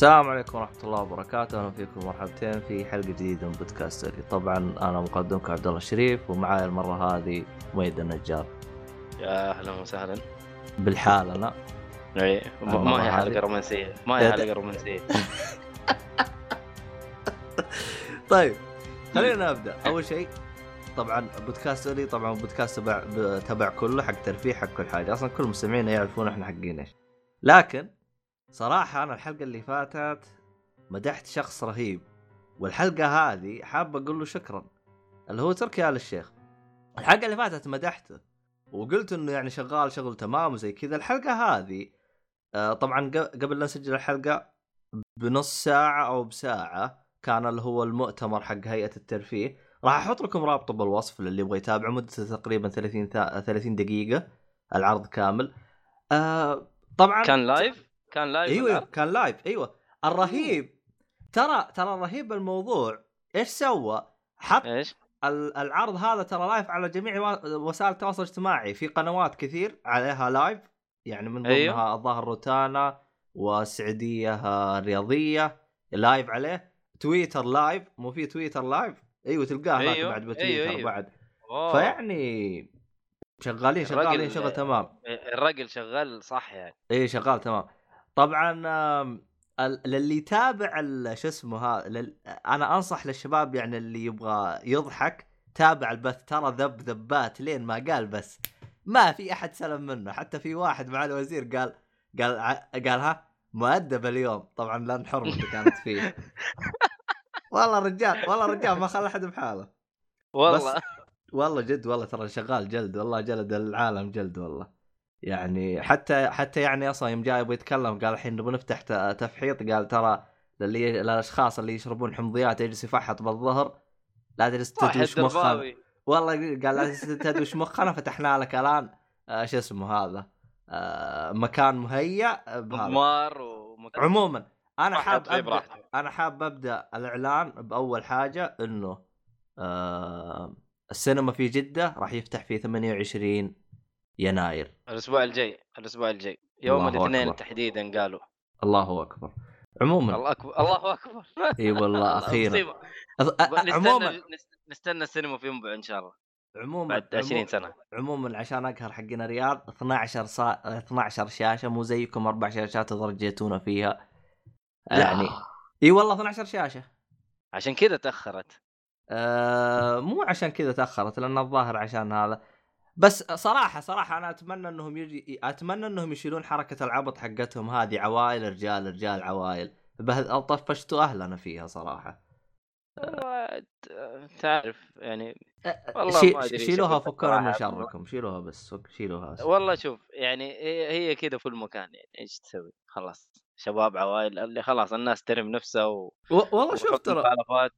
السلام عليكم ورحمة الله وبركاته، أهلا فيكم مرحبتين في حلقة جديدة من بودكاستري، طبعا أنا مقدمكم عبد الله الشريف ومعاي المرة هذه ميد النجار. يا أهلا وسهلا بالحال أنا. إي ما هي هذه. حلقه رومانسية ما هي يا حلقة رومانسية طيب خلينا نبدأ، أول شيء طبعا بودكاستري طبعا بودكاست تبع تبع كله حق ترفيه حق كل حاجة، أصلا كل مستمعينا يعرفون إحنا حقين إيش. لكن صراحة أنا الحلقة اللي فاتت مدحت شخص رهيب والحلقة هذه حاب أقول له شكرا. اللي هو تركي آل الشيخ. الحلقة اللي فاتت مدحته وقلت إنه يعني شغال شغل تمام وزي كذا. الحلقة هذه آه، طبعا قبل لا نسجل الحلقة بنص ساعة أو بساعة كان اللي هو المؤتمر حق هيئة الترفيه. راح أحط لكم رابطه بالوصف للي يبغى يتابع مدته تقريبا 30 تا- 30 دقيقة العرض كامل. آه طبعا كان لايف كان لايف إيوه العرض؟ كان live إيوه. الرهيب. ترى ترى الرهيب الموضوع إيش سوى؟ حط إيش؟ ال- العرض هذا ترى live على جميع وسائل التواصل الاجتماعي. في قنوات كثير عليها live يعني من ضمنها أيوه. الظاهر روتانا والسعودية آه، الرياضية live عليه. تويتر live مو في تويتر live إيوه تلقاه أيوه، بعد بتويتر أيوه، أيوه. بعد. أوه. فيعني شغالين شغالين شغل تمام. الراجل شغال صح يعني. اي شغال تمام. طبعا للي يتابع شو اسمه هذا لل... أنا أنصح للشباب يعني اللي يبغى يضحك تابع البث ترى ذب ذبات لين ما قال بس. ما في أحد سلم منه حتى في واحد مع الوزير قال قال قال ها مؤدب اليوم. طبعا لأن حرمته كانت فيه. والله رجال والله رجال ما خلى أحد بحاله. والله. والله جد والله ترى شغال جلد والله جلد العالم جلد والله. يعني حتى حتى يعني أصلا يوم جاي يبغى يتكلم قال الحين نبغى نفتح تفحيط قال ترى للي للأشخاص اللي يشربون حمضيات يجلس يفحط بالظهر لا تجلس تدوش درباوي والله قال لا تجلس تدوش مخنا فتحنا لك الان آه شو اسمه هذا آه مكان مهيأ بهذا. مضمار ومكان عموما أنا حاب براحته. أنا حاب أبدأ الإعلان بأول حاجة إنه آه السينما في جدة راح يفتح في 28 يناير. الأسبوع الجاي الأسبوع الجاي. يوم الاثنين. تحديدا قالوا. الله أكبر. عموما. الله أكبر الله أكبر. إي والله أخيرا. عموما. نست- نستنى السينما في ينبع إن شاء الله. عموما بعد 20 عموما, سنة. عموما عشان أقهر حقنا رياض 12 صا... 12 شاشة مو زيكم أربع شاشات ترجيتونا فيها. يعني. إي والله 12 شاشة. عشان كذا تأخرت. آه مو عشان كذا تأخرت لأن الظاهر عشان هذا. بس صراحة صراحة أنا أتمنى إنهم يجي أتمنى إنهم يشيلون حركة العبط حقتهم هذه عوائل رجال رجال عوائل. طفشتوا أهلنا فيها صراحة. تعرف يعني والله شي ما أدري شيلوها فكونا من. شركم شيلوها بس شيلوها. والله شوف يعني هي هي كذا في المكان يعني إيش تسوي؟ خلاص. شباب عوائل اللي خلاص الناس ترم نفسها و... والله شوف ترى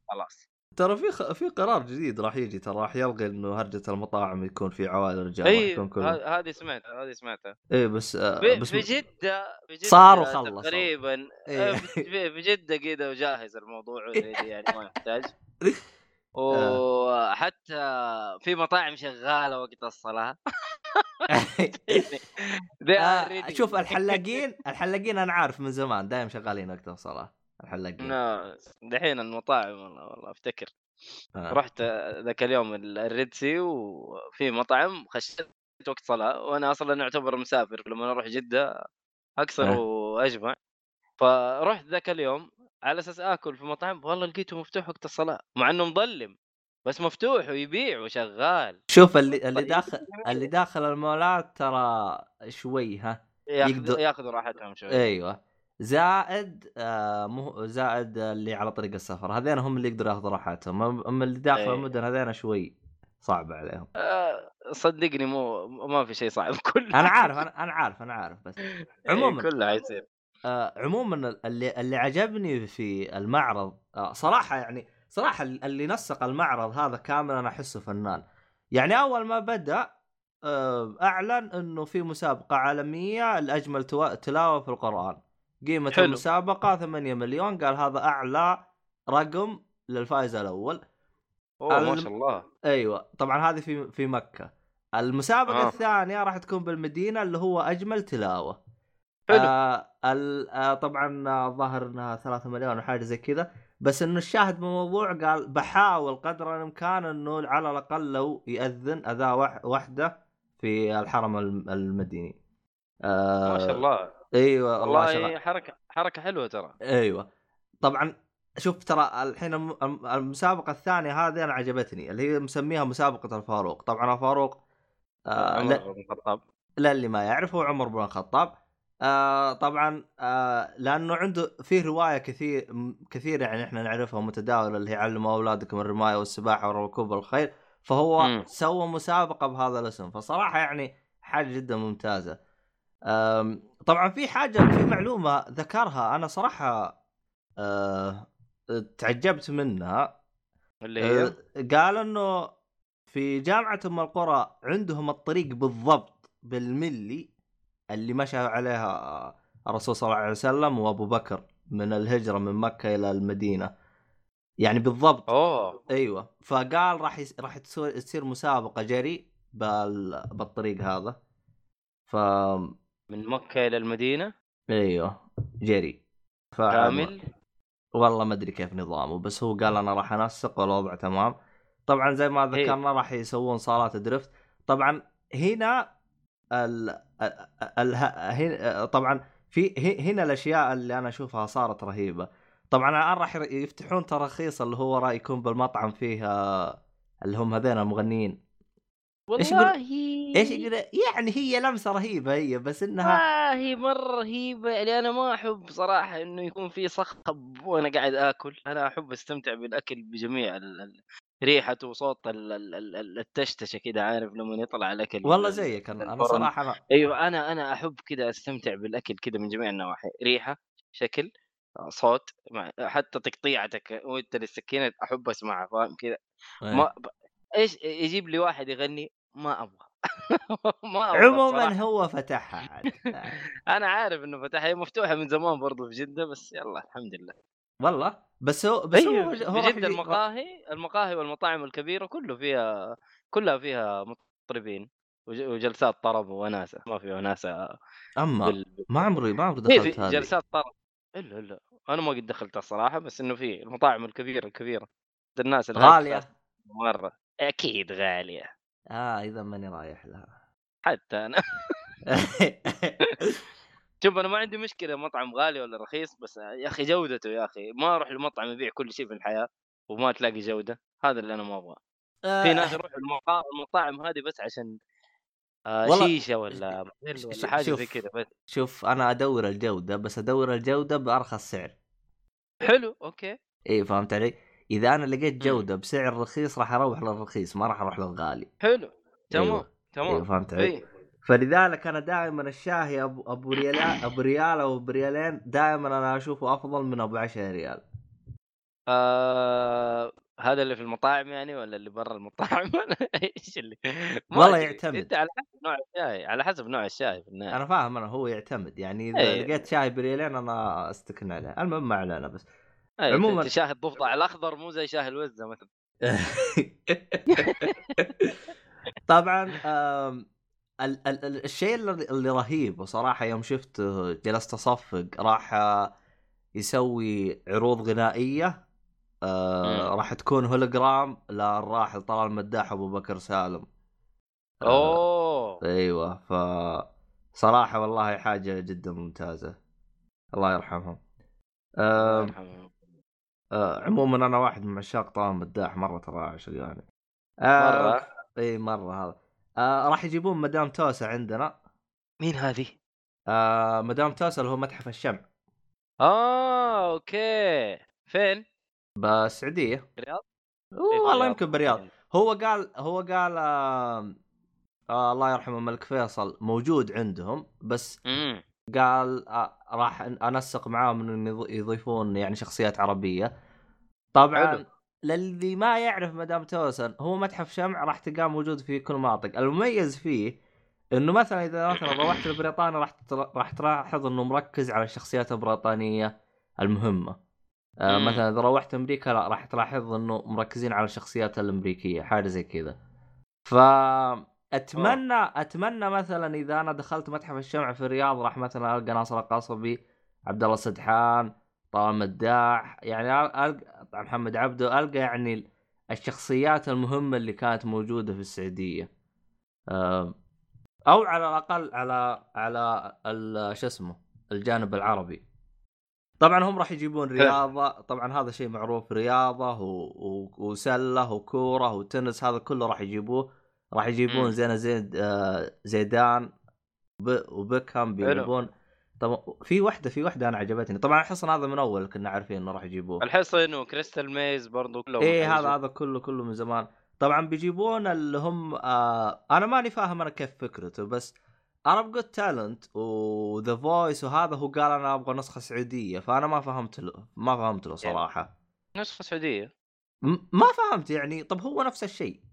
خلاص. ترى في خ... في قرار جديد راح يجي ترى راح يلغي إنه هرجة المطاعم يكون في عوائل رجال اي هذه سمعتها هذه سمعتها إيه بس آه بس في جده في جده صار وخلص. تقريبا إيه. آه، في في جده كذا وجاهز الموضوع يعني ما يحتاج آه. وحتى في مطاعم شغالة وقت الصلاة آه. شوف الحلاقين الحلاقين أنا عارف من زمان دايم شغالين وقت الصلاة الحلاقين لا دحين المطاعم والله والله أفتكر آه. رحت ذاك اليوم ال- الريدسي وفي مطعم خشيت وقت صلاة وأنا أصلا اعتبر مسافر لما أروح جدة أكثر أه. وأجمع فرحت ذاك اليوم على أساس آكل في مطعم والله لقيته مفتوح وقت الصلاة مع إنه مظلم بس مفتوح ويبيع وشغال شوف اللي اللي طيب. داخل اللي داخل المولات ترى شوي ها ياخذ يقدر- ياخذوا راحتهم شوي أيوه زائد آه مو زائد اللي على طريق السفر. هذين هم اللي يقدروا ياخذوا راحتهم. اما اللي داخل إيه. المدن هذين شوي صعب عليهم. آه، صدقني مو ما في شيء صعب كله. أنا عارف أنا أنا عارف أنا عارف بس إيه، عموماً. كله حيصير. آه عموما اللي اللي عجبني في المعرض آه صراحة يعني صراحة اللي نسق المعرض هذا كامل أنا أحسه فنان. يعني أول ما بدأ آه أعلن إنه في مسابقة عالمية لأجمل تلاوة في القرآن. قيمة حلو. المسابقة 8 مليون قال هذا أعلى رقم للفائز الأول. أوه ما الم- شاء الله. أيوه طبعا هذه في في مكة. المسابقة آه. الثانية راح تكون بالمدينة اللي هو أجمل تلاوة. حلو. آه ال- آه طبعا آه، الظاهر انها 3 مليون وحاجه زي كذا. بس إنه الشاهد بالموضوع قال بحاول قدر الإمكان إنه على الأقل لو يأذن اذان وح- واحدة في الحرم الم- المديني. آه ما شاء الله. أيوه والله والله شغال حركة حركة حلوة ترى. أيوه. طبعا شوف ترى الحين الم- الم- المسابقة الثانية هذه أنا عجبتني اللي هي مسميها مسابقة الفاروق. طبعا الفاروق آه عمر لا, بن الخطاب. لا اللي ما يعرف هو عمر بن الخطاب. آه طبعا آه لأنه عنده في رواية كثير م- كثير يعني إحنا نعرفها متداولة اللي هي علموا اولادكم الرمايه والسباحة وركوب الخيل. فهو مم. سوى مسابقة بهذا الاسم. فصراحة يعني حاجة جدا ممتازة. طبعا في حاجة في معلومة ذكرها أنا صراحة آه تعجبت منها. اللي هي؟ آه، قال إنه في جامعة أم القرى عندهم الطريق بالضبط بالملي اللي مشى عليها الرسول صلى الله عليه وسلم وأبو بكر من الهجرة من مكة إلى المدينة. يعني بالضبط. أوه. أيوه. فقال راح يس... راح تصير مسابقة جري بال... بالطريق هذا. ف من مكة إلى المدينة؟ أيوه جري. ف... كامل؟ والله ما أدري كيف نظامه بس هو قال أنا راح أنسق والوضع تمام. طبعا زي ما إيه. ذكرنا راح يسوون صالات درفت. طبعا هنا ال... ال... ال... هنا طبعا في هنا الأشياء اللي أنا أشوفها صارت رهيبة. طبعا الآن راح يفتحون تراخيص اللي هو راح يكون بالمطعم فيها اللي هم هذين المغنيين. إيش يقول- والله إيش يقول؟ يعني هي لمسة رهيبة هي بس إنها والله مرة رهيبة يعني أنا ما أحب صراحة إنه يكون في صخب وأنا قاعد آكل. أنا أحب أستمتع بالأكل بجميع ال... ال... ريحته وصوت ال... ال... ال- ال- التشتشة كده عارف لما يطلع الأكل والله ال- زيك أنا أنا. صراحة أنا... أيوه أنا أنا أحب كذا أستمتع بالأكل كذا من جميع النواحي ريحة شكل صوت حتى تقطيعتك وأنت للسكينة أحب أسمعها فاهم كذا ما ب... إيش يجيب لي واحد يغني ما أبغى. ما أبغى عموما صراحة. هو فتحها عاد أنا عارف إنه فتح هي مفتوحة من زمان برضو في جدة بس يلا الحمد لله. والله؟ بس هو بس هو, أيوه هو جدة المقاهي المقاهي والمطاعم الكبيرة كله فيها كلها فيها مطربين وج- وجلسات طرب وناسة ما في وناسة أما بال... ما عمري ما عمري دخلت هذه. جلسات طرب. إلا إلا. أنا ما قد دخلتها الصراحه بس إنه في المطاعم الكبيرة الكبيرة الناس غالية. مرة. أكيد غالية. آه إذا ماني رايح لها. حتى أنا. شوف أنا ما عندي مشكلة مطعم غالي ولا رخيص بس يا أخي جودته يا أخي. ما أروح لمطعم يبيع كل شيء في الحياة وما تلاقي جودة. هذا اللي أنا ما أبغاه. في ناس يروحوا المطاعم هذه بس عشان آه والله شيشة ولا ولا حاجة. زي كذا بس. شوف أنا أدور الجودة بس أدور الجودة بأرخص سعر. حلو أوكي. إي فهمت علي؟ إذا أنا لقيت. جودة بسعر رخيص راح أروح للرخيص ما راح أروح للغالي حلو تمام أيوة. تمام فهمت علي؟ اي فلذلك أنا دائما الشاهي أبو أبو ريال أبو ريال أو بريالين دائما أنا أشوفه أفضل من أبو 10 ريال آه هذا اللي في المطاعم يعني ولا اللي برا المطاعم ولا إيش اللي والله. يعتمد. أنت على حسب نوع الشاي على حسب نوع الشاي في النهاية أنا فاهم أنا هو يعتمد يعني إذا إيه. لقيت شاي بريالين أنا أستكن عليه المهم ما علينا بس عموماً- أنت شاهي الضفدع الأخضر مو زي شاهي الوزه مثلا. طبعا ال- ال- ال- الشيء اللي اللي رهيب وصراحه يوم شفته جلست أصفق راح آه، يسوي عروض غنائية آه،. راح تكون هولوجرام للراحل طلال المداح ابو بكر سالم. آه، أوه. أيوه ف صراحة والله حاجة جدا ممتازة. الله يرحمهم. الله آم، يرحمه. آه عموما أنا واحد من عشاق طعام مداح مرة ترى عشق يعني. آه مرة؟ إي مرة هذا. آه راح يجيبون مدام توسا عندنا. مين هذه؟ آه مدام توسا اللي هو متحف الشمع آه أوكي. فين؟ بالسعودية. الرياض؟ أوه، إيه، والله. يمكن بالرياض. هو قال هو قال آه آه الله يرحمه الملك فيصل موجود عندهم بس امم قال آه راح انسق معاهم انه يض- يضيفون يعني شخصيات عربية طبعا حلو. للي ما يعرف مدام توسن هو متحف شمع راح تلقاه موجود في كل مناطق المميز فيه إنه مثلا إذا مثلا روحت لبريطانيا راح راح تلاحظ إنه مركز على الشخصيات البريطانية المهمة آه. مثلا إذا روحت أمريكا لا راح تلاحظ إنه مركزين على الشخصيات الأمريكية حاجة زي كذا ف اتمنى أتمنى مثلا إذا أنا دخلت متحف الشمع في الرياض راح مثلا ألقى ناصر القصبي عبد الله سدحان طه مداح يعني القى محمد عبده ألقى يعني الشخصيات المهمة اللي كانت موجودة في السعودية. أو على الأقل على على شو اسمه الجانب العربي. طبعا هم راح يجيبون رياضة طبعا هذا شيء معروف رياضة و... و... وسلة وكورة وتنس هذا كله راح يجيبوه. راح يجيبون زين زيد آه زيدان. وبيكهام بيجيبون. طبعا في واحدة في واحدة أنا عجبتني. طبعا الحصن هذا من أول كنا عارفين إنه راح يجيبوه. الحصن و Crystal Maze برضو كله إيه هذا هذا كله كله من زمان. طبعا بيجيبون اللي هم آه أنا ماني فاهم أنا كيف فكرته بس Arabs Got Talent و The Voice وهذا هو قال أنا أبغى نسخة سعودية فأنا ما فهمت له ما فهمت له يعني صراحة. نسخة سعودية؟ ما فهمت يعني. طب هو نفس الشيء.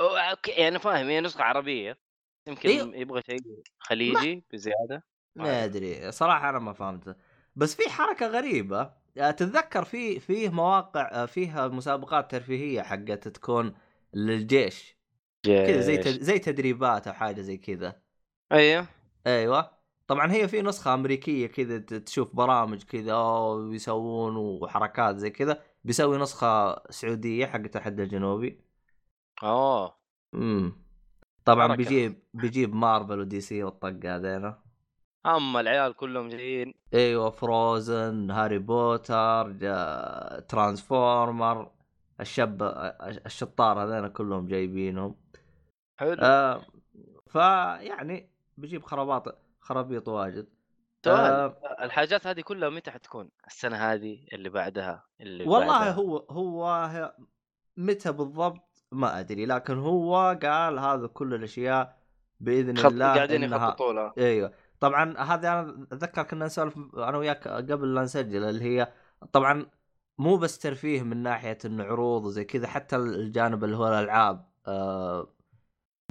أوكي يعني أنا فاهم هي نسخة عربية يمكن إيه؟ يبغى شيء خليجي ما... بزيادة ما أدري. صراحة أنا ما فهمت بس في حركة غريبة تتذكر في فيه مواقع فيها مسابقات ترفيهية حقت تكون للجيش كذا زي زي تدريبات أو حاجة زي كذا. أيوه. أيوه. طبعا هي في نسخة أمريكية كذا تشوف برامج كذا ويسوون وحركات زي كذا بيسوي نسخة سعودية حق التحدي الجنوبي. اوه إمم. طبعا حركة. بيجيب بيجيب مارفل ودي سي والطقة هذينا. أما العيال كلهم جايين. أيوه فروزن هاري بوتر ترانسفورمر الشباب الشطار هذين كلهم جايبينهم. حلو. آه فيعني بيجيب خراب خرابيط واجد. آه. الحاجات هذه كلها متى حتكون؟ السنة هذه اللي بعدها اللي والله بعدها. هو هو متى بالضبط؟ ما أدري لكن هو قال هذا كل الأشياء بإذن خط... الله قاعدين يخططوا إيوه. طبعا هذه أنا أتذكر كنا نسولف أنا وياك قبل لا نسجل اللي هي طبعا مو بس ترفيه من ناحية إنه عروض وزي كذا حتى الجانب اللي هو الألعاب آه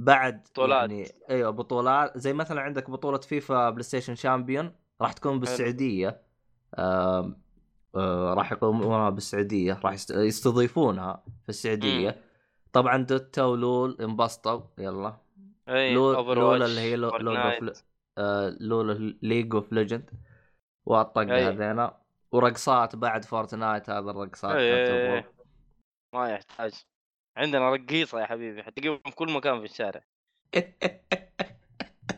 بعد بطولات. يعني إيوه بطولات. زي مثلا عندك بطولة فيفا بلاي ستيشن champion راح تكون بالسعودية آه آه راح يقومونها بالسعودية راح يستضيفونها في السعودية. طبعا دوتا و LOL انبسطوا يلا. اي LOL, LOL اللي هي LOL of آه LOL League of Legends والطقه هذينا. ورقصات بعد فورتنايت هذا الرقصات أي أي ما يحتاج. عندنا رقيصة يا حبيبي حتلاقيهم في كل مكان في الشارع.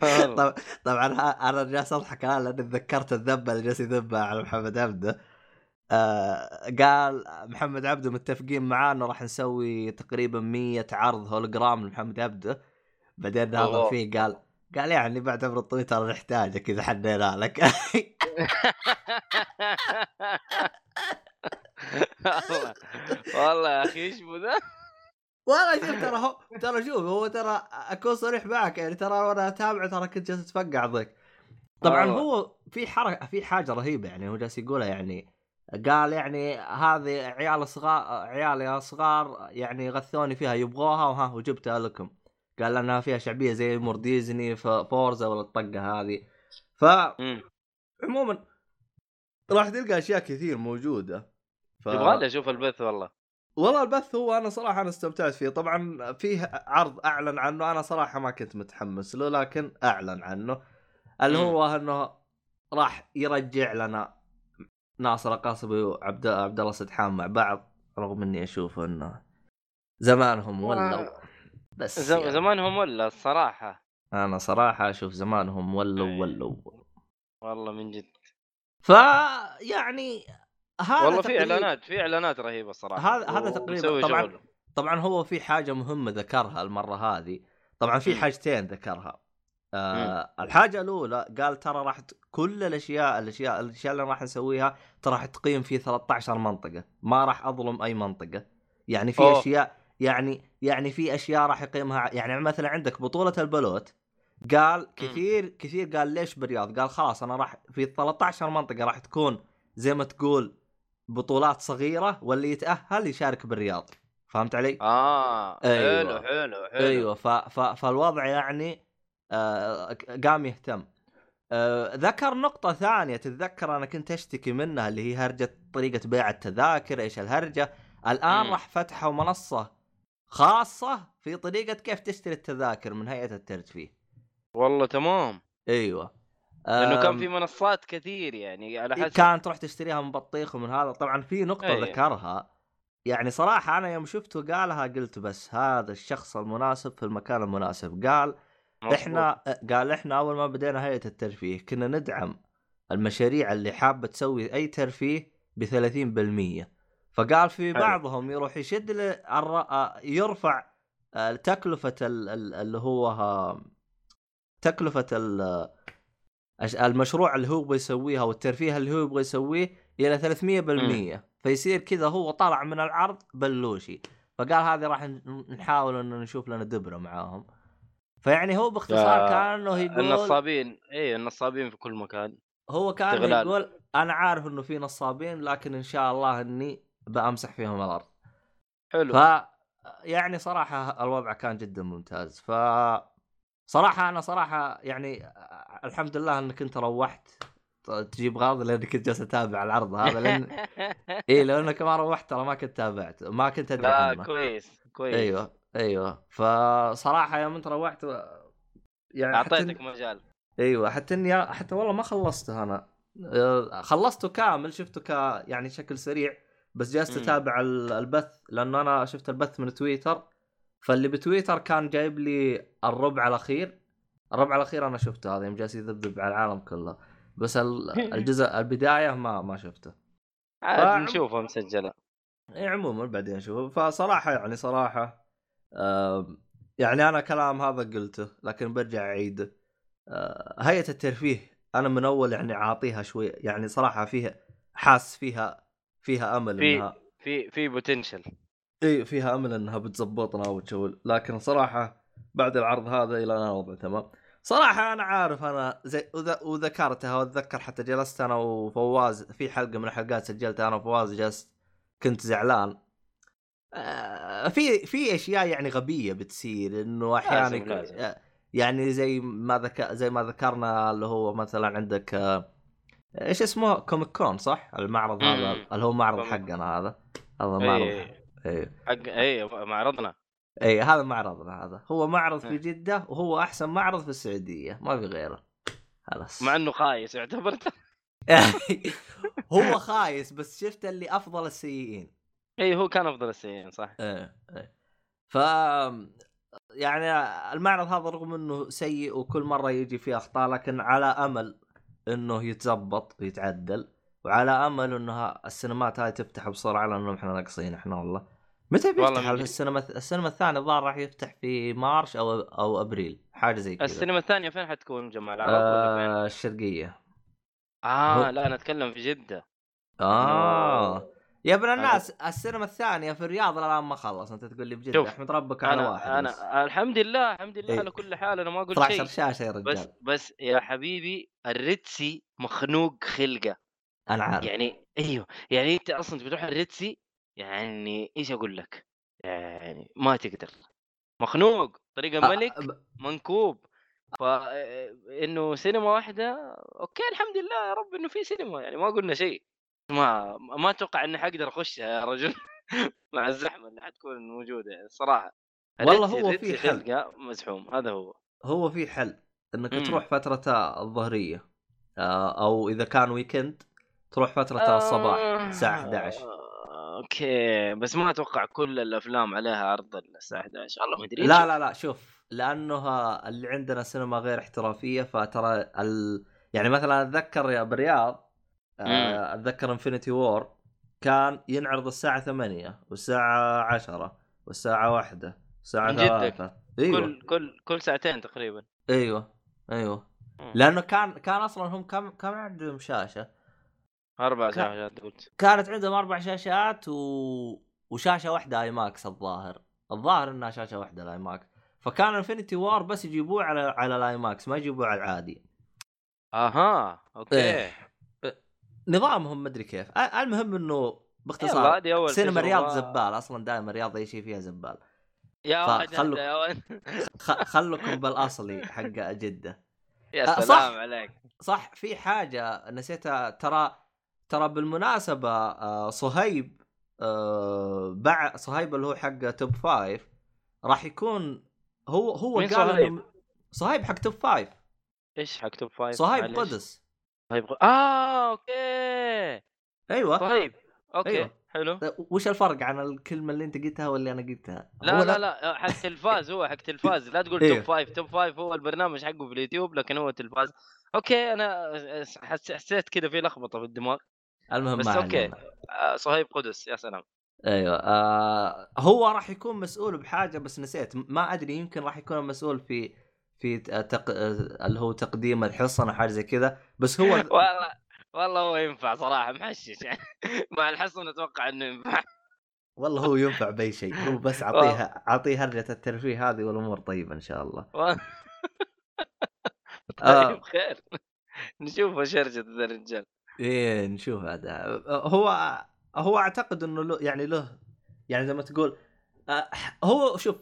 طبعا طبعا أنا جالس أضحك الان لأني تذكرت الذبة اللي جالس يذبها على محمد عبده آه قال محمد عبده متفقين معاه إنه راح نسوي تقريبا 100 عرض هولوجرام لمحمد عبده. بعدين هذا فيه قال قال يعني بعد عمر طويل ترى نحتاجك إذا احتجنا لك. والله والله يا أخي إيش ذا؟ والله شوف ترى هو ترى شوف هو ترى أكون صريح معك يعني ترى وأنا أتابعه ترى كنت جالس أتفقع ضيق. طبعا. هو في حركه في حاجة رهيبة يعني هو جالس يقولها يعني. قال يعني هذه عيال صغار عيالي صغار يعني غثوني فيها يبغوها وها وجبتها لكم. قال انها فيها شعبية زي امور ديزني فورزا ولا الطقه هذه. ف عموما راح تلقى أشياء كثير موجودة. ف... يبغى أشوف البث والله. والله البث هو أنا صراحة أنا استمتعت فيه. طبعا فيه عرض أعلن عنه أنا صراحة ما كنت متحمس له لكن أعلن عنه. اللي هو أنه راح يرجع لنا ناصر القاصبي وعبد عبد الله سدحان مع بعض رغم إني أشوف إنه زمانهم ولوا بس زم... يعني. زمانهم ولا الصراحة أنا صراحة أشوف زمانهم ولوا إيه. ولوا والله من جد ف يعني هذا والله في اعلانات في إعلانات رهيبة الصراحه هذا هذا تقريبا طبعا شغل. طبعا هو في حاجة مهمة ذكرها المرة هذه طبعا في حاجتين ذكرها آه الحاجة الأولى قال ترى راح كل الأشياء الأشياء الأشياء اللي راح نسويها ترى راح تقيم في 13 منطقة ما راح أظلم أي منطقة يعني في أوه. أشياء يعني يعني في أشياء راح يقيمها يعني مثلا عندك بطولة البلوت قال كثير كثير قال ليش بالرياض؟ قال خلاص أنا راح في 13 منطقة راح تكون زي ما تقول بطولات صغيرة واللي يتأهل يشارك بالرياض فهمت علي؟ آه أيوة. حلو حلو حلو أيوه ف... ف... فالوضع يعني قام يهتم. آه ذكر نقطة ثانية تتذكر أنا كنت أشتكي منها اللي هي هرجة طريقة بيع التذاكر إيش الهرجة؟ الآن راح فتحوا منصة خاصة في طريقة كيف تشتري التذاكر من هيئة الترفيه والله تمام. أيوه. لأنه كان في منصات كثير يعني على حسب كان تروح تشتريها من بطيخ ومن هذا. طبعا في نقطة أي. ذكرها. يعني صراحة أنا يوم شفته قالها قلت بس هذا الشخص المناسب في المكان المناسب. قال مظبوط. إحنا قال إحنا أول ما بدينا هيئة الترفيه كنا ندعم المشاريع اللي حابة تسوي أي ترفيه ب 30% فقال في. بعضهم يروح يشد الر- آه، يرفع آه، تكلفة ال- ال- اللي هو تكلفة المشروع اللي هو بيسويه أو الترفيه اللي هو يبغى يسويه إلى 300% فيصير كذا هو طلع من العرض بلوشي فقال هذه راح نحاول إنه نشوف لنا دبرة معاهم. فيعني هو باختصار كانه يقول النصابين اي النصابين في كل مكان هو كان استغلال. يقول أنا عارف إنه في نصابين لكن إن شاء الله إني بأمسح فيهم الأرض. حلو. ف يعني صراحة الوضع كان جدا ممتاز. ف صراحة أنا صراحة يعني الحمد لله إنك أنت روحت تجيب غاضي لأنك كنت جالس اتابع العرض هذا لأن اي لو إنك ما روحت ترى ما كنت تابعت ما كنت أدري لا عنه. كويس كويس. أيوه. أيوه. فصراحة يوم أنت روحت يعني حتى أعطيتك مجال. أيوه. حتى إني حتى والله ما خلصته أنا. آه، خلصته كامل شفته ك يعني شكل سريع بس جالس. أتابع ال- البث لأنه أنا شفت البث من تويتر. فاللي بتويتر كان جايب لي الربع الأخير. الربع الأخير أنا شفته هذا يوم جالس يذبذب على العالم كله. بس ال- الجزء البداية ما ما شفته. عاد نشوفها مسجلة. اي عموما بعدين نشوف فصراحة يعني صراحة يعني أنا كلام هذا قلته لكن برجع اعيده آه، هيئة الترفيه أنا من أول يعني عاطيها شوي يعني صراحة فيها حاس فيها فيها أمل في- إنها في في بوتنشل إي فيها أمل إنها بتزبطنا وتشول لكن صراحة بعد العرض هذا إلى الان الوضع تمام. صراحة أنا عارف أنا زي وذ- وذكرتها واتذكر حتى جلست أنا وفواز في حلقة من الحلقات سجلتها أنا وفواز جلست كنت زعلان. في في أشياء يعني غبية بتصير إنه أحيانا لازم- يكون- لازم. آه، يعني زي ما ذك... زي ما ذكرنا اللي هو مثلا عندك آه، إيش اسمه؟ Comic Con صح؟ المعرض هذا. اللي هو معرض. حقنا هذا. هذا معرض اي أيوه حق اي معرضنا. اي هذا معرضنا هذا. هو معرض في إيه. جدة وهو أحسن معرض في السعودية. ما في غيره. خلاص. مع إنه خايس اعتبرته هو خايس بس شفت اللي أفضل السيئين. اي هو كان أفضل السيئين صح. إيه إيه. ف يعني المعرض هذا رغم إنه سيء وكل مرة يجي فيه أخطاء لكن على أمل إنه يتزبط ويتعدل وعلى أمل إنه السينمات هاي تفتح بسرعة لأنه إحنا ناقصين إحنا والله. متى والله بيفتح السينما السينما الثانية الظاهر راح يفتح في مارش أو أو أبريل حاجة زي كذا. السينما الثانية فين حتكون جماعة العرب؟ آه الشرقية. آه هو- لا أنا أتكلم في جدة. آه. يا ابن أنا- الناس السينما الثانية في الرياض الآن ما خلص أنت تقول لي شوف، أحمد ربك على أنا واحد بس. أنا الحمد لله الحمد لله إيه. على كل حال أنا ما أقول 12 شيء. شاشه يا بس رجال. بس يا حبيبي الريتسي مخنوق خلقة. أنا عارف. يعني أيوه يعني أنت أصلا بتروح الريتسي يعني إيش أقول لك؟ يعني ما تقدر. مخنوق طريقة آه، ملك منكوب. فانه سينما واحدة okay الحمد لله يا رب إنه في سينما يعني ما قلنا شيء. ما ما أتوقع إني حقدر اخشها يا رجل. مع الزحمة اللي حتكون موجودة يعني الصراحه والله هو في حل. مزحوم هذا هو. هو في حل. إنك مم. تروح فترة الظهرية آه، أو إذا كان weekend تروح فترة الصباح الساعة 11 آه، okay. بس ما أتوقع كل الأفلام عليها عرض الساعة 11 والله ما أدري لا لا لا شوف لأنه اللي عندنا سينما غير احترافية فترى ال... يعني مثلا أتذكر يا بالرياض آه، أتذكر انفنتي وور كان ينعرض الساعة 8 والساعة 10 والساعة 1 والساعة من جدك. 3 أيوه. كل كل كل ساعتين تقريبا. أيوه أيوه. مم. لأنه كان كان أصلا هم كم كم عندهم شاشة؟ أربع كان- شاشات قلت. كانت عندهم أربع شاشات و... وشاشة واحدة IMAX الظاهر. الظاهر إنها شاشة واحدة ال IMAX فكان Infinity War بس يجيبوه على على ال IMAX ما يجيبوه على العادي. أها okay. إيه. نظامهم مدري كيف المهم إنه باختصار أول سينما تجربة. رياض زبال أصلا دائما رياض أي شيء فيها زبال يا واحد هذا يا ولد. خ... خلكم بالأصلي حق جدة يا سلام صح. عليك صح في حاجة نسيتها ترى ترى بالمناسبة صهيب باع صهيب اللي هو حق Top 5 راح يكون هو هو قال صهيب؟ حق Top 5 إيش حق Top 5 صهيب. قدس ق- آه okay أيوه طيب okay أيوة. حلو وش الفرق عن الكلمة اللي أنت قلتها واللي أنا قلتها؟ لا لا لا حق تلفاز هو حق تلفاز لا تقول. Top 5 Top 5 هو البرنامج حقه في اليوتيوب لكن هو تلفاز أوكي أنا حس- حسيت كذا في لخبطة في الدماغ المهم بس. علينا. آه صهيب قدس يا سلام أيوه آه هو راح يكون مسؤول بحاجة بس نسيت ما أدري يمكن راح يكون مسؤول في في تق... اللي هو تقديم الحصن أو حاجة زي كذا بس هو والله والله هو ينفع صراحة محشش. يعني مع الحصن أتوقع إنه ينفع. والله هو ينفع بأي شيء. هو بس اعطيها أعطيه هرجة الترفيه هذه والأمور طيبة إن شاء الله. و- آه. طيب خير. نشوف شرجة ذا الرجال إيه نشوف هذا. هو هو أعتقد إنه له يعني له يعني زي ما تقول آه، هو شوف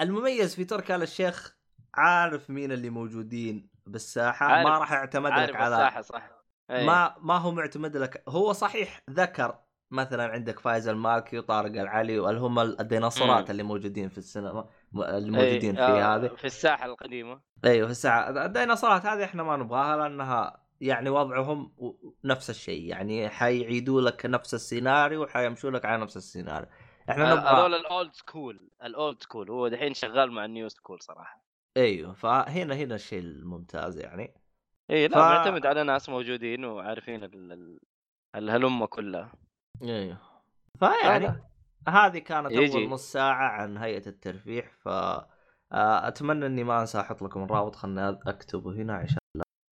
المميز في تركي آل الشيخ عارف مين اللي موجودين بالساحة؟ عارف- ما راح يعتمد عارف لك على الساحة صح. أي. ما ما هو معتمد لك هو صحيح ذكر مثلا عندك فايز المالكي وطارق العلي واللي هم الديناصورات. اللي موجودين في السينما م- اللي أي، موجودين في آه، هذه. في الساحة القديمة. إيوه في الساعة الديناصورات هذه إحنا ما نبغاها لأنها يعني وضعهم نفس الشيء. يعني حيعيدوا لك نفس السيناريو وحيمشوا لك على نفس السيناريو. إحنا آه، نبغى هذول ال old school ال old school. هو دحين شغال مع ال new school صراحة. أيوه فهنا هنا الشيء الممتاز يعني. اي لا ف- معتمد على ناس موجودين وعارفين ال- ال- الهلمة كلها. أيوه. فيعني. هذه كانت يجي. أول نص ساعة عن هيئة الترفيح ف آه، أتمنى إني ما أنسى أحط لكم الرابط خلني أكتبه هنا عشان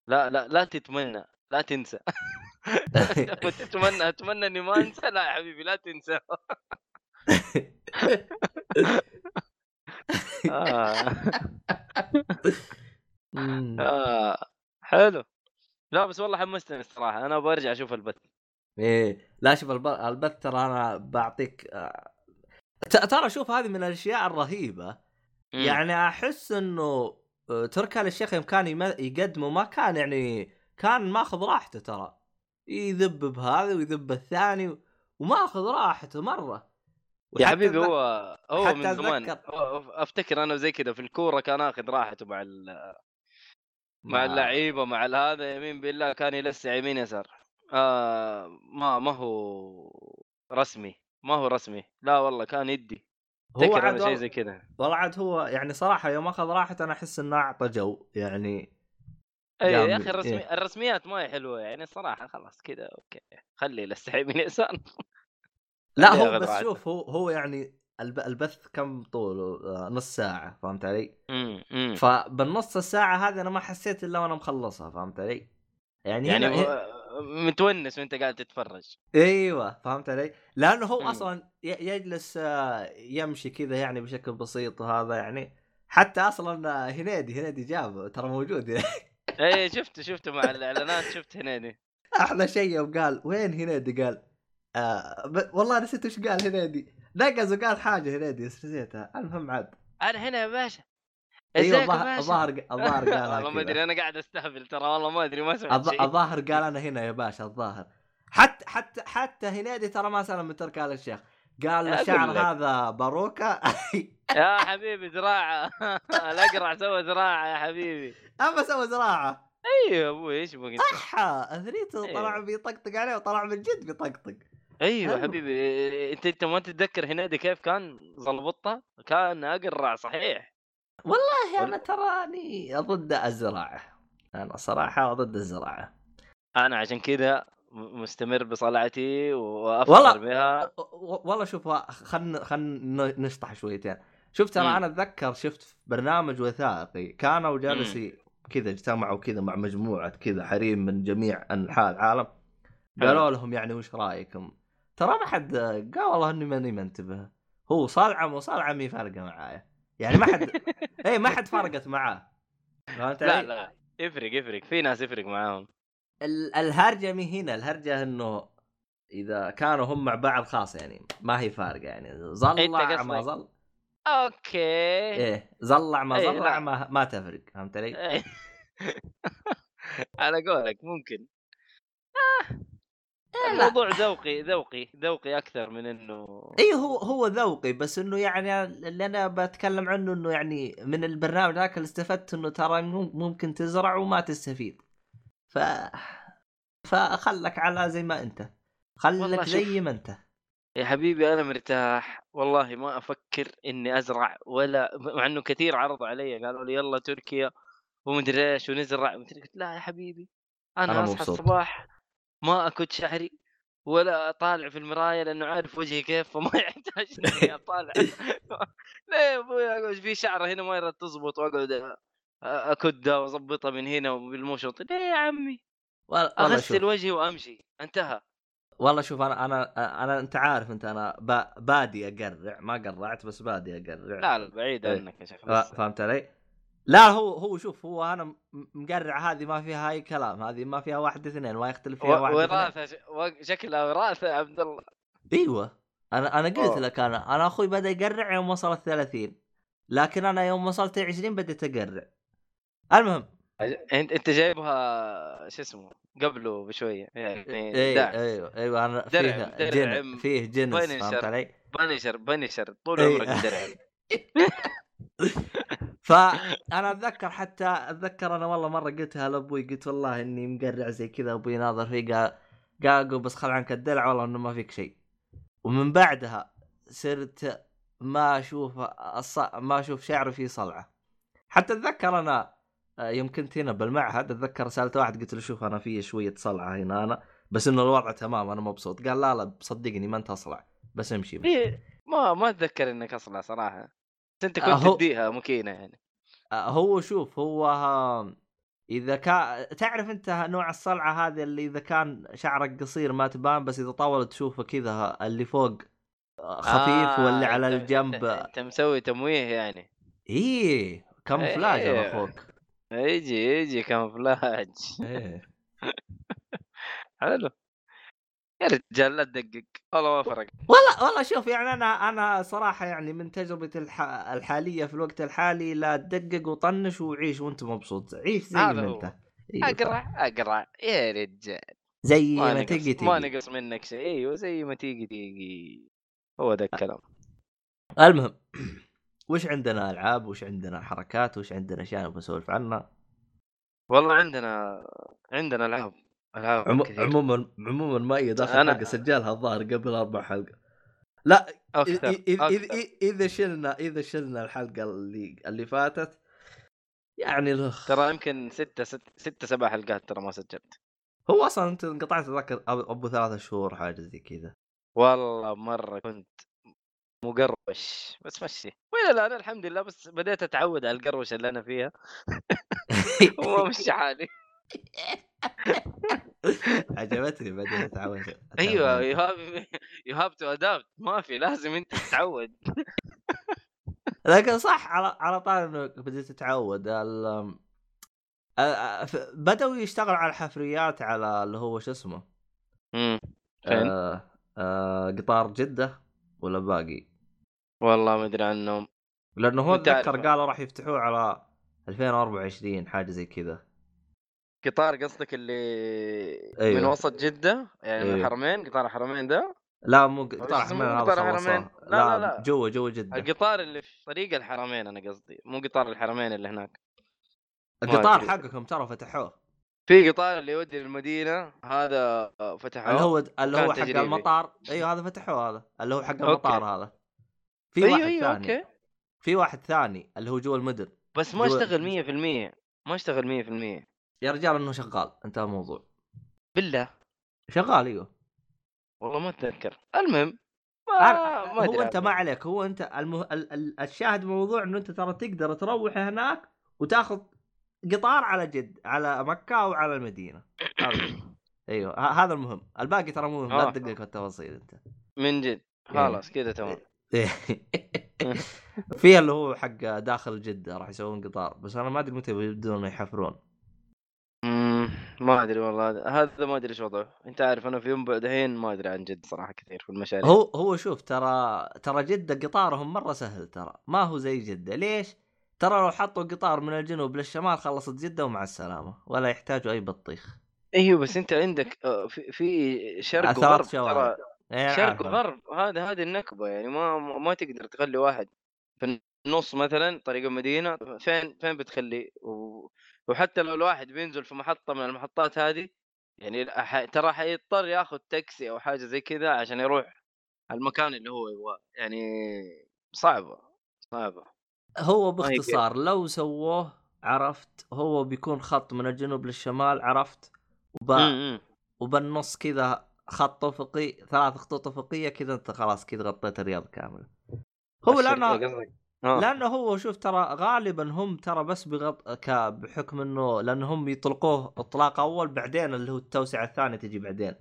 لا لا لا تتمنى لا تنسى. تتمنى أتمنى إني ما أنسى. لا يا حبيبي لا تنسى. آه. آه. حلو. لا بس والله حمستني الصراحة. أنا برجع أشوف البث. إيه. لا شوف الب- البث ترى أنا بعطيك آه، ت- ترى شوف هذه من الأشياء الرهيبة. يعني أحس إنه آه، تركي آل الشيخ يوم كان يم- يقدمه ما كان يعني كان ماخذ راحته ترى. يذب بهذا ويذب بالثاني وماخذ راحته مرة. يا حبيبي هو هو حتى من زمان. أفتكر أنا زي كذا في الكورة كان آخذ راحته مع ال- مع اللعيبة مع هذا يمين بالله كان يلسع يمين يسار. آه ما ما هو رسمي ما هو رسمي. لا والله كان يدي. هو عاد شيء زي كذا. والله عاد هو يعني صراحة يوم أخذ راحته أنا أحس إنه أعطى جو يعني اي يا أخي الرسمي إيه. الرسميات ما هي حلوة يعني الصراحه خلاص كذا okay. خلي يلسع يمين يسار. لا هو بس. شوف هو هو يعني الب- البث كم طوله نص ساعة فهمت علي؟ امم فبالنص الساعة هذه أنا ما حسيت إلا وأنا مخلصها فهمت علي؟ يعني, يعني هنا متونس وأنت قاعد تتفرج أيوه فهمت علي؟ لأنه هو مم. ي- يجلس آه، يمشي كذا يعني بشكل بسيط وهذا يعني حتى أصلا آه، هنيدي هنيدي جابه ترى موجود اي شفت شفت مع الإعلانات شفت هنيدي أحلى شيء يوم قال وين هنيدي قال آه ب... والله نسيت وش قال هنيدي. نقز وقال حاجة هنيدي بس نسيتها. المهم عاد. أنا هنا يا باشا. أيوه الظاهر الظاهر قالها والله ما. أدري أنا قاعد أستهبل ترى والله ما أدري ما سمعت الظاهر قال أنا هنا يا باشا الظاهر. حتى حتى حتى هنيدي ترى ما سلم من ترك آل الشيخ. قال الشعر. هذا باروكه يا حبيبي زراعة. الأقرع سوى زراعة يا حبيبي. أما سوى زراعة. أيوه أبوي إيش بقى انت صح اثريته. طلع بيطقطق عليه وطلع من جد بيطقطق. أيوه حلو. حبيبي أنت أنت ما تتذكر هنيدي كيف كان زلبطه كان أقرع صحيح. والله أنا تراني ضد الزراعة أنا صراحة ضد الزراعة. أنا عشان كذا مستمر بصلعتي والله وأفخر بها. والله شوف خلنا خلنا نشطح شويتين شوف ترى. أنا أتذكر شفت برنامج وثائقي كانوا جالسين كذا اجتمعوا كذا مع مجموعة كذا حريم من جميع أنحاء العالم. قالوا لهم يعني وش رأيكم؟ ترى ما حد قال والله إني ماني منتبه. هو صلعه وصلعه مي فارقة معايا يعني ما حد اي ما حد فرقت معاه. فهمت لا علي؟ لا يفرق يفرق. في ناس يفرق معاهم. ال- الهرجة مي هنا. الهرجة إنه إذا كانوا هم مع بعض خلاص يعني ما هي فارقة يعني. زلع ما زل. أوكي. إيه زلع ما إيه، زلع لا. ما, ما تفرق. فهمت علي؟ إيه. على قولك ممكن. إيه، لا. الموضوع ذوقي ذوقي ذوقي أكثر من إنه إي هو هو ذوقي بس إنه يعني اللي أنا بتكلم عنه إنه يعني من البرنامج ذاك اللي استفدت إنه ترى مم- ممكن تزرع وما تستفيد. ف فخلك على زي ما أنت. خلك. زي ما أنت. يا حبيبي أنا مرتاح. والله ما أفكر إني أزرع ولا مع إنه كثير عرضوا علي قالوا لي يلا تركيا ومدري إيش ونزرع. قلت لا يا حبيبي أنا, أنا أصحى. الصباح ما اكد شعري ولا أطالع في المراية لأنه عارف وجهي كيف فما يحتاج إني أطالع ليه يا أبوي في شعرة هنا ما يرد تزبط وأقعد أكدها وأظبطها من هنا بالمشط ليه يا عمي أغسل وجهي وأمشي انتهى والله شوف أنا أنا أنا أنت عارف أنت أنا با- بادي أقرع ما قرعت بس بادي أقرع لا لا بعيد إيه. عنك يا شيخ. فهمت علي؟ لا هو هو شوف هو أنا مقرع هذه ما فيها اي كلام هذه ما فيها واحد اثنين ما يختلف فيها واحد وراثة شكلها وراثه يا عبد الله أيوه أنا أنا قلت. لك أنا أنا أخوي بدأ يقرع يوم وصل ال 30 لكن أنا يوم وصلت 20 بديت أقرع المهم أنت أنت جايبها شو اسمه قبله بشوية يعني أيوه أيوه أيوه أنا فيه جن فيه جنس بنشر. فهمت علي؟ بنشر بنشر طول إيه. عمرك درع فأنا أتذكر حتى أتذكر أنا والله مرة قلتها لأبوي قلت والله إني مقرع زي كذا. أبوي ناظر فيه قال قال بس خل عنك الدلع والله إنه ما فيك شيء. ومن بعدها صرت ما أشوف الص... ما أشوف شعري فيه صلعة. حتى أتذكر أنا آه، يوم كنت هنا بالمعهد أتذكر سألت واحد قلت له شوف أنا في شوية صلعة هنا أنا بس إنه الوضع تمام أنا مبسوط قال لا لا صدقني ما أنت أصلع بس امشي بس. إيه، ما ما أتذكر إنك أصلا صراحة. أنت كنت أهو. تديها مكينه يعني. آه، هو شوف هو إذا كان تعرف أنت نوع الصلعة هذه اللي إذا كان شعرك قصير ما تبان بس إذا طول تشوفه كذا اللي فوق آه، خفيف آه، واللي على الجنب أنت, مسوي تمويه يعني. إيه كاموفلاج إيه. أنا أخوك يجي يجي كامفلاج إيه. حلو. يا رجال لا تدقق. والله ما فرق. والله والله شوف يعني أنا أنا صراحة يعني من تجربتي الح... الحالية في الوقت الحالي لا تدقق وطنش وعيش وأنت مبسوط. عيش زي ما. أنت. أيوة. اقرع اقرع يا رجال. زي ما ما نقص تيجي ما تيجي. نقص منك شيء. أيوه زي ما تيجي تيجي. هو ذا الكلام. المهم وش عندنا ألعاب؟ وش عندنا حركات؟ وش عندنا أشياء بنسولف عنها؟ والله عندنا عندنا العاب عموما عموما ما هي داخل أنا- حلقة سجلها الظاهر قبل أربع حلقة. لا إذ- أكثر إذ- إذ- إذ- أكثر. إذ- إذا شلنا إذا شلنا الحلقة اللي اللي فاتت يعني الأخ. ترى يمكن ستة ست ستة سبع حلقات ترى ما سجلت. هو أصلا أنت انقطعت اتذكر أب- أبو ثلاثة شهور حاجة زي كذا. والله مرة كنت مقروش بس مشي. ولا لا أنا الحمد لله بس بديت أتعود على القروشة اللي أنا فيها. وما مشي حالي. عجبتني بعدين اتعود أيوه يو هاف يو هاف تو ادابت ما في لازم أنت تتعود. لكن صح على على طال انك بديت تتعود. بدأوا يشتغلوا على الحفريات على اللي هو شو اسمه؟ امم؟ آه آه قطار جدة ولا باقي؟ والله ما أدري عنهم. لأنه هو. اتذكر قالوا راح يفتحوه على 2024 حاجة زي كذا. قطار قصدك اللي أيوه. من وسط جدة؟ يعني من أيوه. الحرمين قطار الحرمين ده؟ لا مو قطار هذا قطار الحرمين؟ لا، لا، لا. جوا جوا جدة. القطار اللي في طريق الحرمين أنا قصدي مو قطار الحرمين اللي هناك. القطار. حقكم ترى فتحوه. في قطار اللي يودي للمدينة هذا فتحوه. اللي هو اللي هو حق. المطار. أيوه هذا فتحوه هذا. اللي هو حق okay. المطار هذا. في أيوه واحد أيوه ثاني. okay. في واحد ثاني اللي هو جوا المدن. بس ما أشتغل 100% ما أشتغل 100% يا رجال إنه شغال انتهى الموضوع. بالله. شغال إيوه. والله ما أتذكر. المهم ما, ما هو أنت. ما عليك هو أنت المه... ال... ال... الشاهد بالموضوع إنه أنت ترى تقدر تروح هناك وتاخذ قطار على جد على مكة أو على المدينة. إيوه ه- هذا المهم. الباقي ترى مو مهم لا آه. تدقق في التفاصيل أنت. من جد. خلاص كذا تمام. في اللي هو حق داخل جدة راح يسوون قطار بس أنا ما أدري متى يبدون يحفرون. ما أدري والله هذا- هذا ما أدري إيش وضعه. أنت عارف أنا في يوم دحين ما أدري عن جد صراحة كثير في المشاريع. هو هو شوف ترى ترى جده قطارهم مرة سهل ترى. ما هو زي جدة. ليش؟ ترى لو حطوا قطار من الجنوب للشمال خلصت جدة ومع السلامة. ولا يحتاجوا أي بطيخ. إيوه بس أنت عندك آه، في في شرق وغرب. ترى. إيه، شرق. وغرب هذا هذه النكبة يعني ما ما تقدر تخلي واحد في النص مثلا طريق المدينة. فين فين بتخليه و... وحتى لو الواحد بينزل في محطة من المحطات هذه يعني ترى حيضطر ياخذ تاكسي أو حاجة زي كذا عشان يروح المكان اللي هو يبغاه. يعني صعبة صعبة. هو باختصار لو سووه عرفت هو بيكون خط من الجنوب للشمال عرفت وب... إمم وبالنص كذا خط افقي ثلاث خطوط افقيه كذا أنت خلاص كذا غطيت الرياض كامله هو لأنه آه. لأنه هو شوف ترى غالبا هم ترى بس بغط. بحكم إنه لأنه هم يطلقوه إطلاق أول بعدين اللي هو التوسعة الثانية تجي بعدين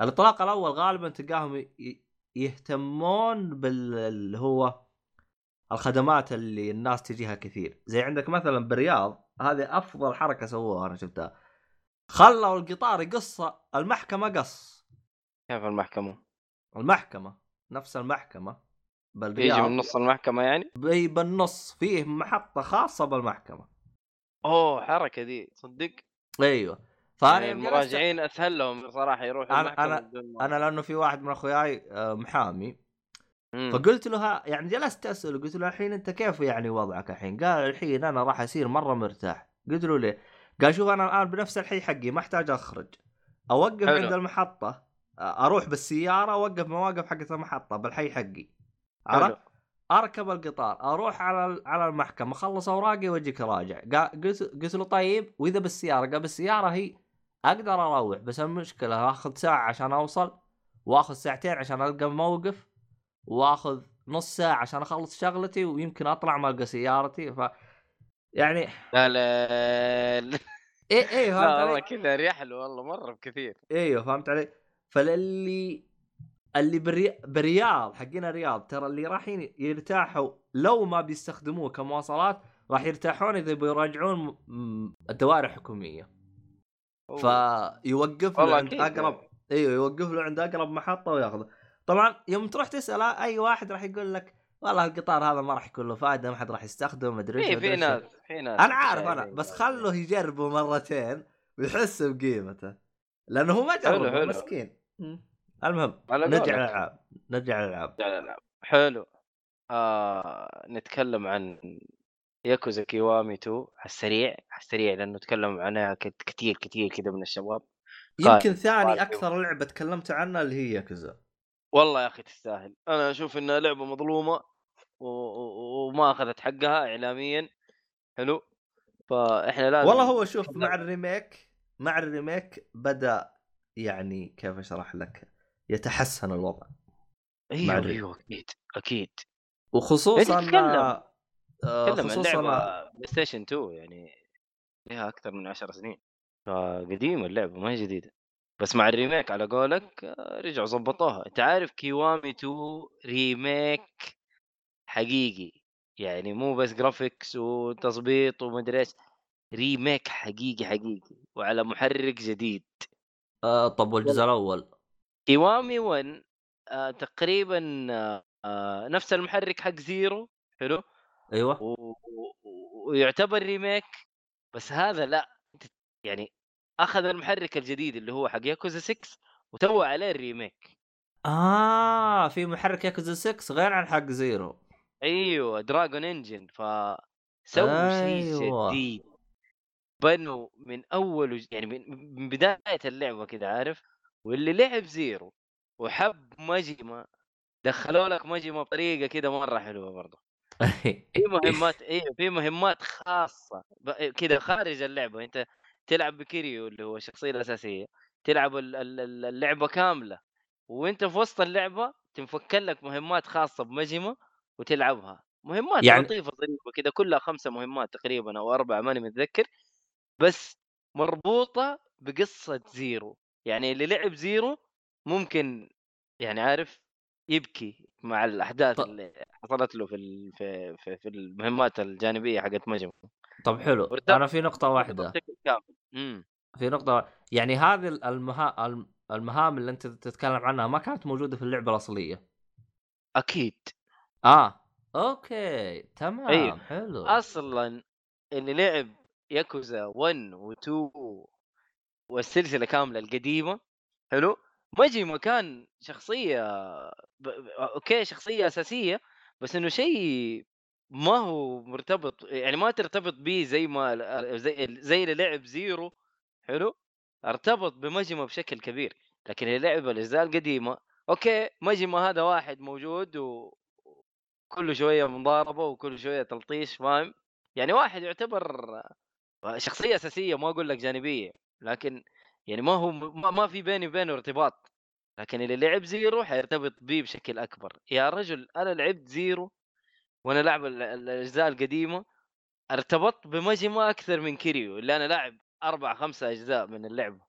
الإطلاق الأول غالبا تلقاهم. يهتمون بال هو الخدمات اللي الناس تجيها كثير زي عندك مثلا بالرياض هذه أفضل حركة سووها أنا شفتها خلوا القطار يقص المحكمة قص كيف المحكمة؟ المحكمة نفس المحكمة يجي بالرياض من نص المحكمة يعني؟ بي بالنص فيه محطة خاصة بالمحكمة أوه حركة دي صدق أيوه فأنا يعني المراجعين أسهل لهم صراحة يروحوا أنا- المحكمة أنا- أنا لأنه في واحد من أخوياي آه، محامي مم. فقلت له ها يعني جلست أسأله قلت له الحين أنت كيف يعني وضعك الحين؟ قال الحين أنا راح أصير مرة مرتاح قلت له ليه؟ قال شوف أنا الآن بنفس الحي حقي ما أحتاج أخرج أوقف حلو. عند المحطة آه، أروح بالسيارة اوقف مواقف حقت المحطة بالحي حقي. عرفت؟ أركب القطار أروح على على المحكمة أخلص أوراقي وأجيك راجع قلت قلت له طيب وإذا بالسيارة قال بالسيارة هي أقدر أروح بس المشكلة أخذ ساعة عشان أوصل وأخذ ساعتين عشان ألقى موقف وأخذ نص ساعة عشان أخلص شغلتي ويمكن أطلع ما ألقى سيارتي ف يعني لا لا لا إيه إيه فهمت لا والله علي؟ كذا ريحل والله مرة بكثير أيوه فهمت علي؟ فاللي اللي بري... برياض حقين الرياض ترى اللي رايحين يرتاحوا لو ما بيستخدموه كمواصلات راح يرتاحون إذا بيراجعون الدوائر الحكومية فيوقف له عند أقرب يعني. إيوه يوقف له عند أقرب محطة وياخذه طبعا يوم تروح تسال أي واحد راح يقول لك والله القطار هذا ما راح يكون له فائده ما حد راح يستخدمه ما أدري إيش في أدري في. ناس في ناس أنا عارف أنا متشائمين بس يعني. خله يجربه مرتين ويحس بقيمته لأنه هو ما جربه. مسكين. المهم نرجع. للألعاب. نرجع للألعاب. لا لا لا حلو. آه نتكلم عن Yakuza Kiwami 2 على السريع على السريع لأنه تكلم عنها كت- كثير كثير كذا من الشباب. يمكن ثاني أكثر لعبة تكلمت عنها اللي هي ياكوزا. والله يا أخي تستاهل. أنا أشوف إنها لعبة مظلومة و... و... وما أخذت حقها اعلاميا. حلو. فإحنا لازم والله هو شوف مع ال remake مع ال remake بدأ يعني كيف أشرح لك؟ يتحسن الوضع. أيوه. أيوه أكيد أكيد. وخصوصا تتكلم. آه، تكلم عن لعبة PlayStation 2 يعني لها أكثر من 10 سنين. فقديمة اللعبة ما هي جديدة. بس مع ال remake على قولك آه، رجعوا ظبطوها. أنت عارف Kiwami 2 remake حقيقي. يعني مو بس graphics وتظبيط ومدري إيش. remake حقيقي حقيقي. وعلى محرك جديد. آه طب والجزء الأول؟ Kiwami 1 آه تقريبا آه نفس المحرك حق Zero حلو؟ أيوه. و... و- ويعتبر remake بس هذا لا يعني أخذ المحرك الجديد اللي هو حق ياكوزا 6 وسوى عليه ال remake. آه في محرك ياكوزا 6 غير عن حق Zero. أيوه Dragon Engine ف سووا شيء أيوة. جديد. بنوا من أول. يعني من بداية اللعبة كذا عارف؟ واللي لعب Zero وحب ماجيما دخلوا لك ماجيما بطريقة كذا مرة حلوة برضه. في مهمات أيوه في مهمات خاصة كذا خارج اللعبة. أنت تلعب بكيريو اللي هو الشخصيه الأساسية تلعب ال- ال- ال- اللعبة كاملة وأنت في وسط اللعبة تنفك لك مهمات خاصة بماجيما وتلعبها. مهمات يعني- يعني... لطيفة ظريفه كذا كلها خمسة مهمات تقريبا أو أربعة ماني متذكر بس مربوطة بقصة Zero. يعني اللي لعب زيرو ممكن يعني عارف يبكي مع الأحداث ط- اللي حصلت له في ال- في في, في المهمات الجانبية حقت ماجيما طب حلو أنا في نقطة واحدة. إمم. في نقطة يعني هذه المها... الم- المهام اللي أنت تتكلم عنها ما كانت موجودة في اللعبة الأصلية؟ أكيد. آه. أوكي. تمام. أيوه. حلو. أصلا اللي لعب ياكوزا 1 و2 والسلسلة كاملة القديمة حلو؟ ماجيما كان شخصية ب... أوكي شخصية أساسية بس إنه شيء ما هو مرتبط يعني ما ترتبط به زي ما زي زي اللي لعب Zero حلو؟ ارتبط بماجيما بشكل كبير لكن اللي لعب الاجزاء القديمه أوكي ماجيما هذا واحد موجود وكل شوية مضاربة وكل شوية تلطيش فاهم؟ يعني واحد يعتبر شخصية أساسية ما أقول لك جانبية. لكن يعني ما هو ما, ما في بيني وبينه ارتباط. لكن اللي لعب Zero حيرتبط بيه بشكل أكبر. يا رجل أنا لعبت زيرو وأنا لاعب الأجزاء القديمة ارتبطت بماجيما أكثر من كيريو اللي أنا لاعب أربع خمسة أجزاء من اللعبة.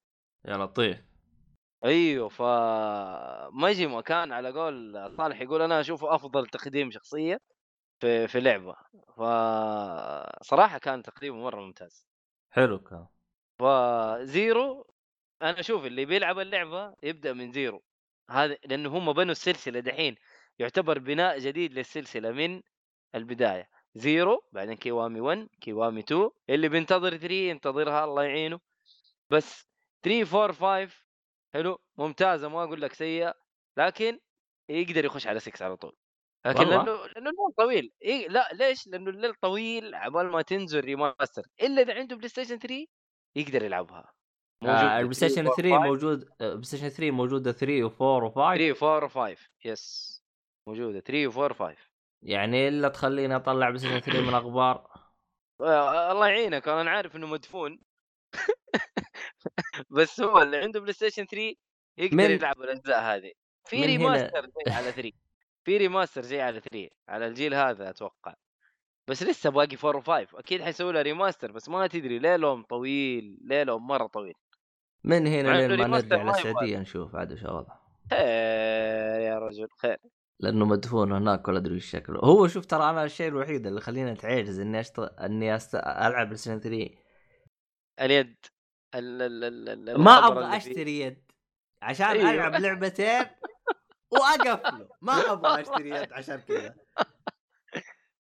يا لطيف. أيوه ف ماجيما كان على قول صالح يقول أنا أشوفه أفضل تقديم شخصية في في لعبة. ف صراحة كان تقديمه مرة ممتاز. حلو كان ف Zero أنا أشوف اللي بيلعب اللعبة يبدأ من Zero. هذا لأنه هم بنوا السلسلة دحين يعتبر بناء جديد للسلسلة من البداية. Zero بعدين Kiwami 1 Kiwami 2 اللي بينتظر 3 ينتظرها الله يعينه. بس 3 4 5 حلو ممتازة ما أقول لك سيئة لكن يقدر يخش على 6 على طول. لكن والله؟ لأنه لأنه الليل طويل. إيه لا ليش؟ لأنه الليل طويل عبال ما تنزل remaster إلا إذا عنده بلاي ستيشن 3 يقدر يلعبها. آه البلاي ستيشن 3 4 موجود آه، البلاي ستيشن 3 موجوده 3 و4 و5 3 4 5 yes موجوده 3 و4 5 يعني إلا تخليني أطلع بلاي ستيشن 3 من أخبار. آه، الله يعينك. أنا عارف إنه مدفون. بس هو اللي عنده بلاي ستيشن 3 يقدر من- يلعب الأجزاء هذه. في من هنا- remaster جاي على 3 في remaster جاي على 3 على الجيل هذا أتوقع. بس لسه باقي 4 و5 أكيد حيسوي لها remaster بس ما تدري ليه لهم طويل ليه لهم مرة طويل. من هنا لين ما نرجع. للسعودية نشوف عاد وش وضعه خير يا رجل خير. لأنه مدفون هناك ولا أدري وش شكله. هو شوف ترى أنا الشيء الوحيد اللي خليني أتعجز إني أشت... إني أست... ألعب ستيشن 3 اليد ال ال ال ال ما أبغى. أشتري يد. عشان أيوه. ألعب لعبتين وأقفله. ما أبغى أشتري يد عشان كذا.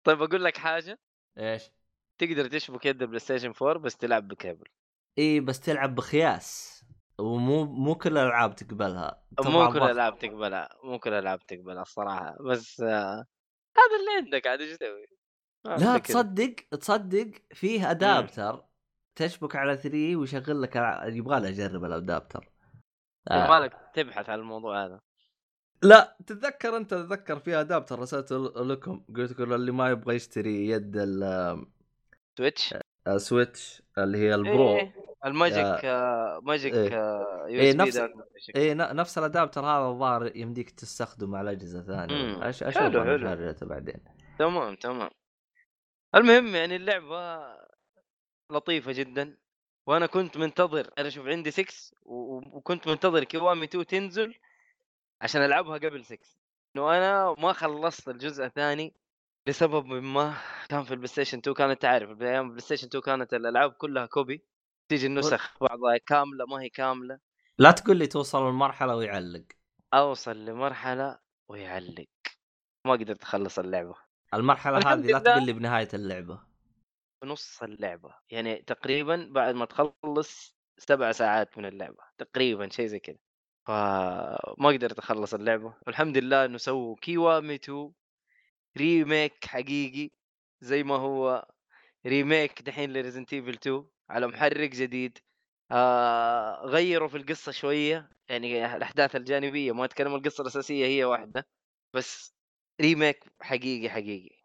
طيب أقول لك حاجة إيش؟ تقدر تشبك يد بلاي ستيشن 4 بس تلعب بكيبل إي بس تلعب بخياس ومو مو كل الألعاب تقبلها مو كل. الألعاب تقبلها مو كل الألعاب تقبلها الصراحة بس آه هذا اللي عندك عاد إيش تسوي؟ لا. تصدق تصدق فيه adapter تشبك على 3 ويشغل لك يبغى لي اجرب ال adapter آه. يبغالك تبحث عن الموضوع هذا لا تتذكر أنت تتذكر في adapter رسلته لكم قلت لكم اللي ما يبغى يشتري يد Switch؟ ال Switch اللي هي ال Pro. إيه ال Magic آه Magic إيه. آه U إيه، SB نفس- اي نفس ال adapter هذا الظاهر يمديك تستخدمه على أجهزة ثانية. أشوف حلو، حلو. بعدين. تمام تمام. المهم يعني اللعبة لطيفة جدا وأنا كنت منتظر أنا شوف عندي 6 و- و- وكنت منتظر Kiwami 2 تنزل عشان ألعبها قبل 6 إنه أنا ما خلصت الجزء الثاني لسبب ما كان في البلاي ستيشن 2 كانت تعرف أيام البلاي ستيشن 2 كانت الألعاب كلها copy تيجي النسخ بعضها كاملة ما هي كاملة. لا تقول لي توصل المرحله ويعلق. أوصل لمرحلة ويعلق. ما قدرت أخلص اللعبة. المرحلة هذه لا. تقول لي بنهاية اللعبة. نص اللعبة. يعني تقريبا بعد ما تخلص سبع ساعات من اللعبة. تقريبا شيء زي كذا. فما قدرت أخلص اللعبة. والحمد لله إنه سووا Kiwami 2 remake حقيقي زي ما هو remake دحين ل Resident Evil 2 على محرك جديد. آه غيروا في القصة شوية يعني الأحداث الجانبية ما أتكلم القصة الأساسية هي واحدة بس remake حقيقي حقيقي.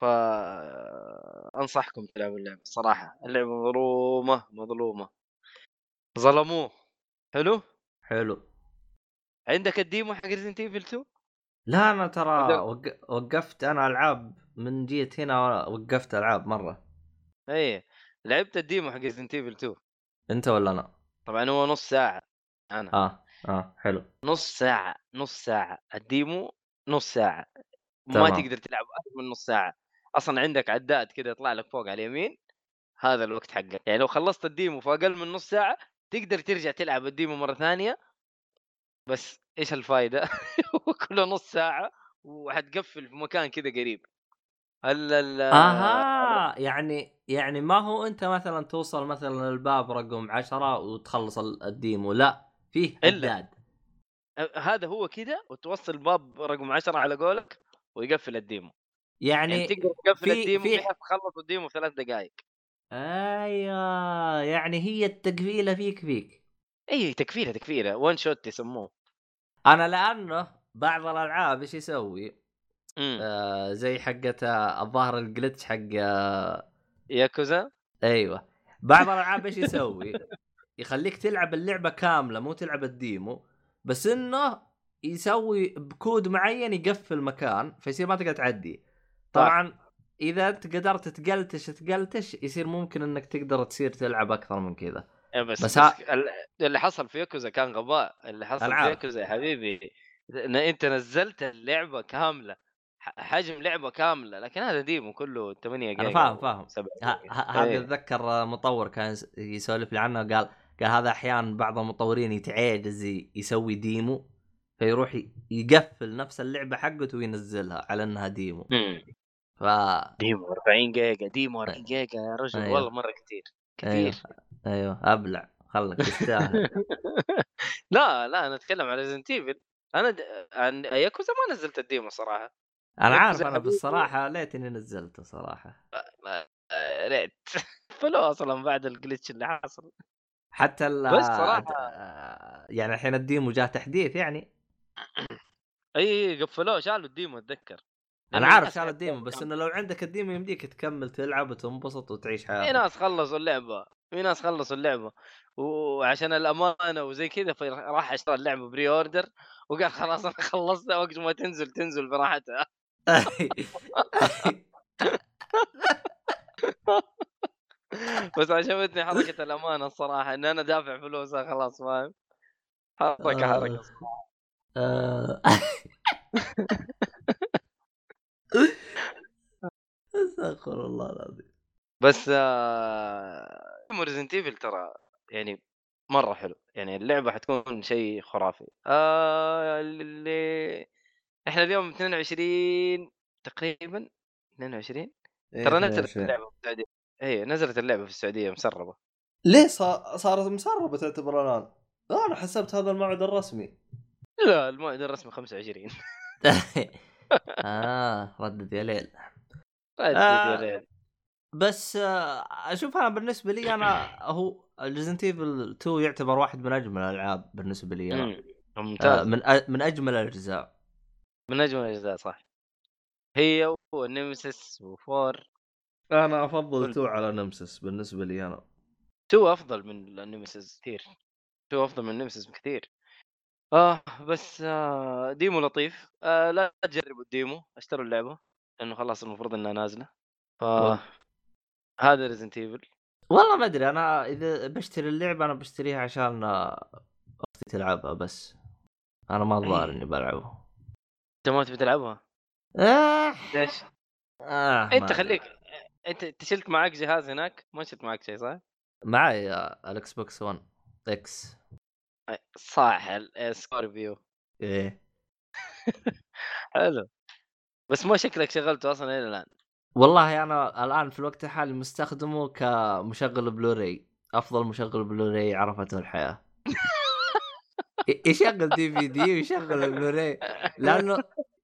فانصحكم تلعبوا اللعبة صراحة. اللعبة مظلومة مظلومة. ظلموه. حلو؟ حلو. عندك ال demo حق Resident Evil 2 لا أنا ترى وق... وقفت أنا ألعاب من جيت هنا وقفت ألعاب مرة. إيه لعبت ال demo حق Resident Evil 2 أنت ولا أنا؟ طبعا هو نص ساعة أنا. آه آه حلو. نص ساعة نص ساعة. ال demo نص ساعة. ما تمام. تقدر تلعب أكثر من نص ساعة. أصلا عندك عداد كذا يطلع لك فوق على اليمين. هذا الوقت حقك. يعني لو خلصت ال demo في أقل من نص ساعة تقدر ترجع تلعب ال demo مرة ثانية. بس إيش الفايدة؟ هو كله نص ساعة وحتقفل في مكان كذا قريب. ال ال أها! يعني يعني ما هو أنت مثلا توصل مثلا الباب رقم عشرة وتخلص ال- ال demo لا فيه. حداد. هذا هو كذا وتوصل الباب رقم 10 على قولك ويقفل ال demo. يعني, يعني تقدر تقفل في- ال demo في- تخلص ال demo في ثلاث دقائق أيوه يعني هي التقفيلة fake fake. إي تكفيله تكفيله one shot يسموه. أنا لأنه بعض الألعاب إيش يسوي؟ إمم. آه زي حقة آه، الظاهر الجلتش حق آه ياكوزا؟ أيوه. بعض الألعاب إيش يسوي؟ يخليك تلعب اللعبة كاملة مو تلعب الديمو بس إنه يسوي بكود معين يقفل مكان فيصير ما تقدر تعدي. طبعا إذا أنت قدرت تقلتش تقلتش يصير ممكن إنك تقدر تصير تلعب أكثر من كذا. بس, بس بس, ها- ال- اللي حصل في ياكوزا كان غباء اللي حصل أنا في عارف. ياكوزا يا حبيبي إن أنت نزلت اللعبة كاملة حجم لعبة كاملة لكن هذا demo كله 8 جيجا أنا فاهم فاهم 7 ه- جيجا. ه- هذا إيه. اتذكر مطور كان يس- يسولف لي عنه قال قال هذا أحيانا بعض المطورين يتعجز يسوي demo فيروح يقفل نفس اللعبة حقته وينزلها على إنها demo. ف demo 40 جيجا demo 40 جيجا يا رجل أيوه. والله مرة كثير كثير أيوه أبلع خلك تستاهل. لا لا أنا أتكلم عن Resident Evil أنا د... عن ياكوزا ما نزلت ال demo صراحة. أنا عارف أنا. بالصراحة ليتني نزلته صراحة. ريت فلو أصلا بعد ال glitch اللي حصل حتى ال بس آه، يعني الحين ال demo جاء تحديث يعني. إي قفلوه شالوا ال demo أتذكر. أنا عارف حتى- ال demo بس إنه لو عندك ال demo يمديك تكمل تلعب وتنبسط وتعيش في حياتك ناس خلصوا اللعبة في ناس خلصوا اللعبة. وعشان الأمانة وزي كذا راح اشترى اللعبة pre-order وقال خلاص أنا خلصتها وقت ما تنزل تنزل براحتها. بس عجبتني حركة الأمانة الصراحة إن أنا دافع فلوسها خلاص فاهم؟ حركة آه. حركه آه. استغفر الله العظيم. بس Resident Evil ترى يعني مرة حلو. يعني اللعبة حتكون شيء خرافي. آه اللي إحنا اليوم 22 تقريبا. 22 ترى نزلت اللعبة في السعودية. اي نزلت اللعبة في السعودية مسربة. ليه صار صارت مسربة تعتبر الآن؟ أنا حسبت هذا الموعد الرسمي. لا الموعد الرسمي 25 آه ردد يا ليل. آه. يا ليل. بس آه، أشوف أنا بالنسبة لي أنا هو Resident Evil 2 يعتبر واحد من أجمل الألعاب بالنسبة لي أنا. مم. آه، ممتاز. من أ- من أجمل الأجزاء. من أجمل الأجزاء صح. هي و Nemesis و four أنا أفضل كل- 2 على Nemesis بالنسبة لي أنا. two أفضل من ال Nemesis كثير two أفضل من ال Nemesis بكثير آه بس آه demo لطيف. آه لا تجربوا ال demo اشتروا اللعبة. لأنه خلاص المفروض إنها نازلة ف. هذا Resident Evil والله ما أدري أنا إذا بشتري اللعبة أنا بشتريها عشان أختي تلعبها بس أنا ما الظاهر إيه. إني بلعبها أنت ما تبي تلعبها آه. ليش؟ آه أنت. خليك أنت أنت شلت معك جهاز هناك ما شلت معك شيء صح؟ معي آه، ال Xbox One X صح ال- Scorpio إيه حلو بس ما شكلك شغلته أصلا إلى الآن. والله أنا الآن في الوقت الحالي مستخدمه كمشغل بلوراي أفضل مشغل بلوراي عرفته الحياة. يشغل DVD ويشغل البلوراي لأنه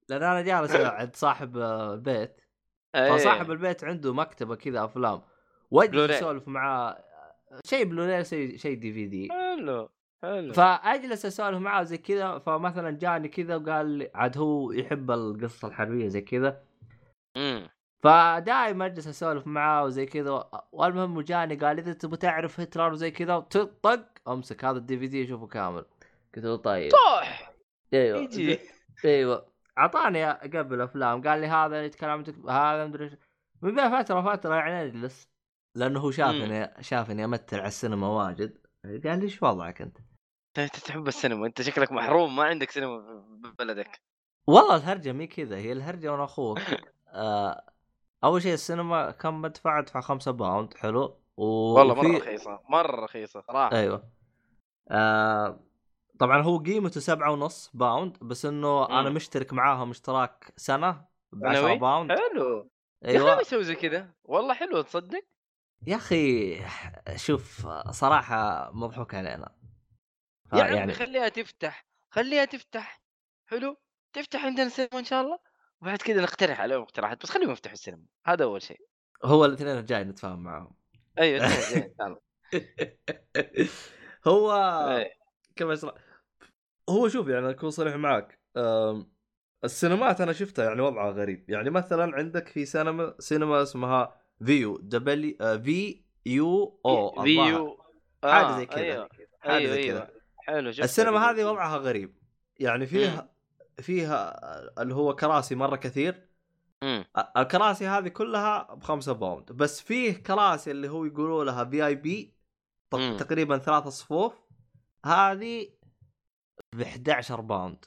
لأن أنا جالس عند صاحب آه، البيت إيه. فصاحب البيت عنده مكتبة كذا أفلام. واجلس. أسولف معاه شيء بلوراي شيء شيء DVD حلو. حلو. فأجلس أسولف معاه زي كذا فمثلا جاني كذا وقال لي عاد هو يحب القصص الحربية زي كذا. امم فدائما أجلس أسولف معاه وزي كذا والمهم جاني قال إذا تبغى تعرف هتلر وزي كذا طق أمسك هذا ال DVD شوفه كامل. قلت له طيب. طاح أيوه. يجي. أيوه. أعطاني قبل افلام قال لي هذا يتكلم هذا مدري إيش. من بين فترة فتره يعني اجلس لأنه هو شافني شافني أمثل على السينما واجد. قال لي إيش وضعك أنت؟ انت تحب السينما أنت شكلك محروم ما عندك سينما في بلدك والله الهرجة مي كذا هي الهرجة وأنا أخوك. آه أول شيء السينما كم بدفع أدفع خمسة باوند حلو. و... والله مرة وفي- رخيصة مرة رخيصة صراحة. أيوه. آه طبعا هو قيمته سبعة ونص باوند بس إنه أنا مم. مشترك معاهم اشتراك سنة ب 10 سنوي؟ باوند. حلو. يا أخي يسوي زي كذا. والله حلو تصدق؟ يا أخي شوف صراحة مضحوك علينا. يا عمي يعني خليها تفتح خليها تفتح حلو؟ تفتح عندنا سينما إن شاء الله وبعد كذا نقترح عليهم اقتراحات بس خليهم يفتحوا السينما هذا أول شيء. هو الاثنين الجاي نتفاهم معاهم. أيوه هو إيه. كيف أشرح؟ هو شوف يعني أكون صريح معك أم، السينمات أنا شفتها يعني وضعها غريب يعني مثلا عندك في سينما سينما اسمها فيو دبليو آه، في يو أو فيو حاجة زي كذا أيوه حاجة أيوه زي كذا. حلو شفت السينما هذه وضعها غريب. يعني فيها فيها اللي هو كراسي مرة كثير. مم. الكراسي هذه كلها بخمسة pound. بس فيه كراسي اللي هو يقولوا لها VIP مم. تقريبا ثلاث صفوف. هذه ب 11 pound.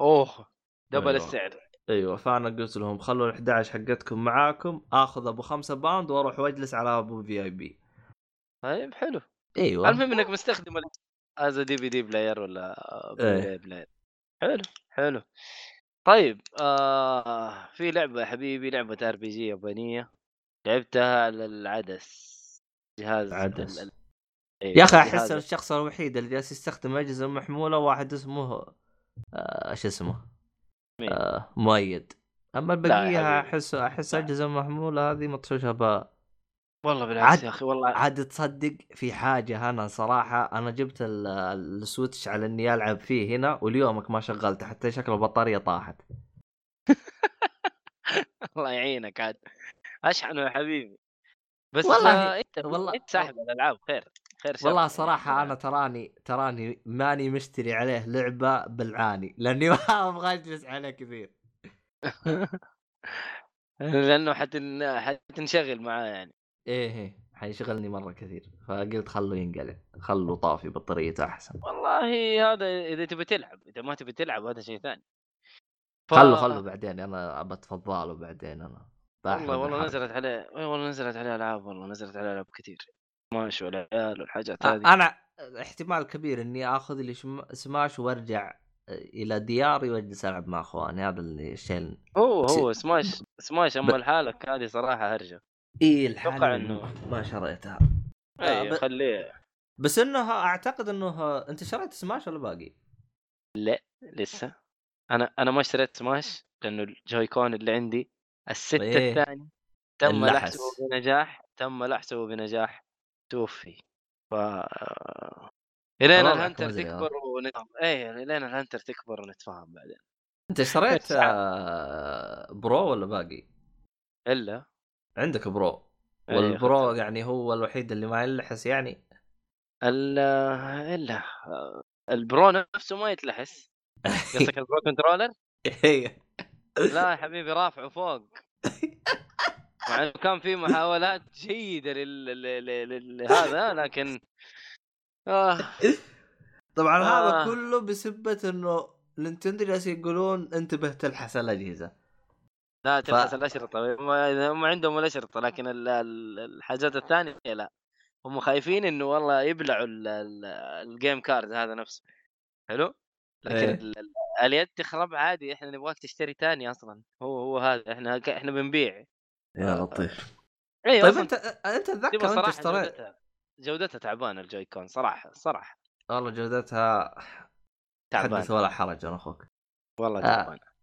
أوه double أيوة. السعر. أيوه فأنا قلت لهم خلوا ال 11 حقتكم معاكم آخذ أبو 5 pound وأروح وأجلس على أبو VIP. طيب حلو. أيوه. المهم إنك مستخدم as DVD player ولا. Blu-ray player حلو حلو طيب آه في لعبة يا حبيبي لعبة RPG يابانية لعبتها على العدس جهاز عدس. ال- أيوة، يا أخي أحس الشخص الوحيد اللي جالس يستخدم أجهزة محمولة واحد اسمه آه شو اسمه؟ آه مؤيد أما البقية أحس أحس. أجهزة محمولة هذه مطشوشة ب والله بالعكس عاد- يا أخي والله عاد تصدق في حاجة أنا صراحة أنا جبت ال- السويتش على إني ألعب فيه هنا واليومك ما شغلته حتى شكل البطارية طاحت. الله يعينك عاد. أشحنه يا حبيبي. بس والله- آه أنت والله- أنت ساحب الألعاب خير خير شر والله يعني. صراحة أنا تراني تراني ماني مشتري عليه لعبة بالعاني لأني ما أبغى أجلس عليه كثير. لأنه حتن... حتنشغل معاه يعني. إيه إيه. حيشغلني مرة كثير. فقلت خلوا ينقلع. خلوا طافي بطاريته أحسن. والله هذا إذا تبي تلعب. إذا ما تبي تلعب هذا شيء ثاني. ف- خلوا خلوا بعدين. أنا بتفضله بعدين. أنا والله والله. نزلت عليه والله نزلت عليه ألعاب والله نزلت عليه ألعاب كثير. سماش والعيال والحاجات هذه. أنا احتمال كبير إني آخذ لي سماش وأرجع إلى دياري وأجلس ألعب مع أخواني. هذا اللي الشيء ال- هو هو سماش سماش اما لحالك هذه صراحة هرجة. إيه أتوقع الحال إنه- ما شريتها اي ب- خليه بس إنه أعتقد إنه أنت شريت سماش ولا باقي؟ لسه أنا أنا ما اشتريت سماش لأنه الجوي كون اللي عندي الست إيه. الثاني تم. لحسه بنجاح تم لحسه بنجاح توفي ف الين الهنتر. تكبر ونتفاهم إيه الين الهنتر تكبر ونتفاهم بعدين أنت اشتريت ساعة. آه، برو ولا باقي؟ إلا عندك برو والبرو. يعني هو الوحيد اللي ما يلحس يعني ال إلا البرو نفسه ما يتلحس قصدك البرو كنترولر؟ إيه. لا يا حبيبي رافعه فوق مع إنه كان في محاولات جيدة لل... لل... لل... لهذا لكن آه. طبعا هذا آه. كله بسبة إنه Nintendo جالسين يقولون انتبه تلحس الأجهزة لا تلحس ف- الاشرطه هم هم عندهم الأشرطة لكن ال... ال- الحاجات الثانية لا هم خايفين إنه والله يبلعوا ال... ال... ال game card هذا نفسه. حلو؟ لكن إيه. ال... ال- اليد تخرب عادي إحنا نبغاك تشتري ثاني أصلا هو هو هذا إحنا إحنا بنبيع. يا لطيف. إي طيب أنت أنت اتذكر أنت اشتريت جودتها جودتها تعبانة الجوي كون صراحة صراحة. والله جودتها تعبانة. حدث ولا حرج أنا أخوك. والله آه. تعبانة. آه...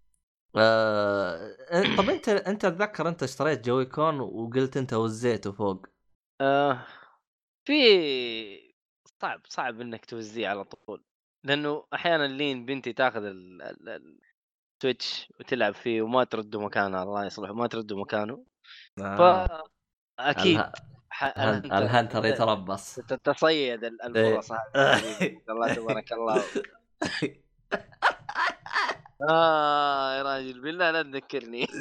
طب انت انت اتذكر انت اشتريت جوي كون وقلت انت وزيته فوق آه في صعب صعب إنك توزيه على طول لأنه أحيانا لين بنتي تاخذ ال- ال- السويتش وتلعب فيه وما ترده مكانه الله يصلحه ما ترده مكانه ف آه. أكيد اله- ح- الهن- الهنتر- يتربص تتصيد ال- الفرص. الله تبارك الله آه يا راجل بالله لا تذكرني.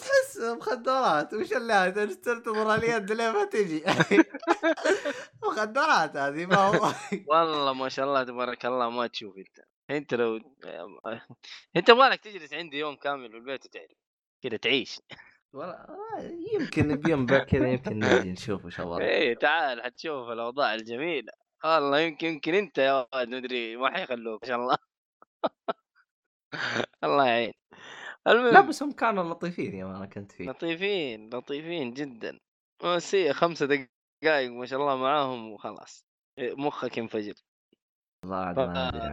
تحس مخدرات وش اللي تنتظر اليد لين ما تجي؟ مخدرات هذه ما هو. والله ما شاء الله تبارك الله ما تشوف أنت. أنت لو أنت مالك تجلس عندي يوم كامل في البيت وتعرف؟ كذا تعيش. ولا يمكن بيوم كذا يمكن نجي نشوف وش الوضع إيه تعال حتشوف الأوضاع الجميلة. والله يمكن يمكن أنت يا ولد مدري ما حيخلوك ما شاء الله. الله يعين. المهم لا بس هم كانوا لطيفين يوم أنا كنت فيه. لطيفين لطيفين جدا. هي خمسة دقائق ما شاء الله معاهم وخلاص. مخك ينفجر. والله عاد ما أدري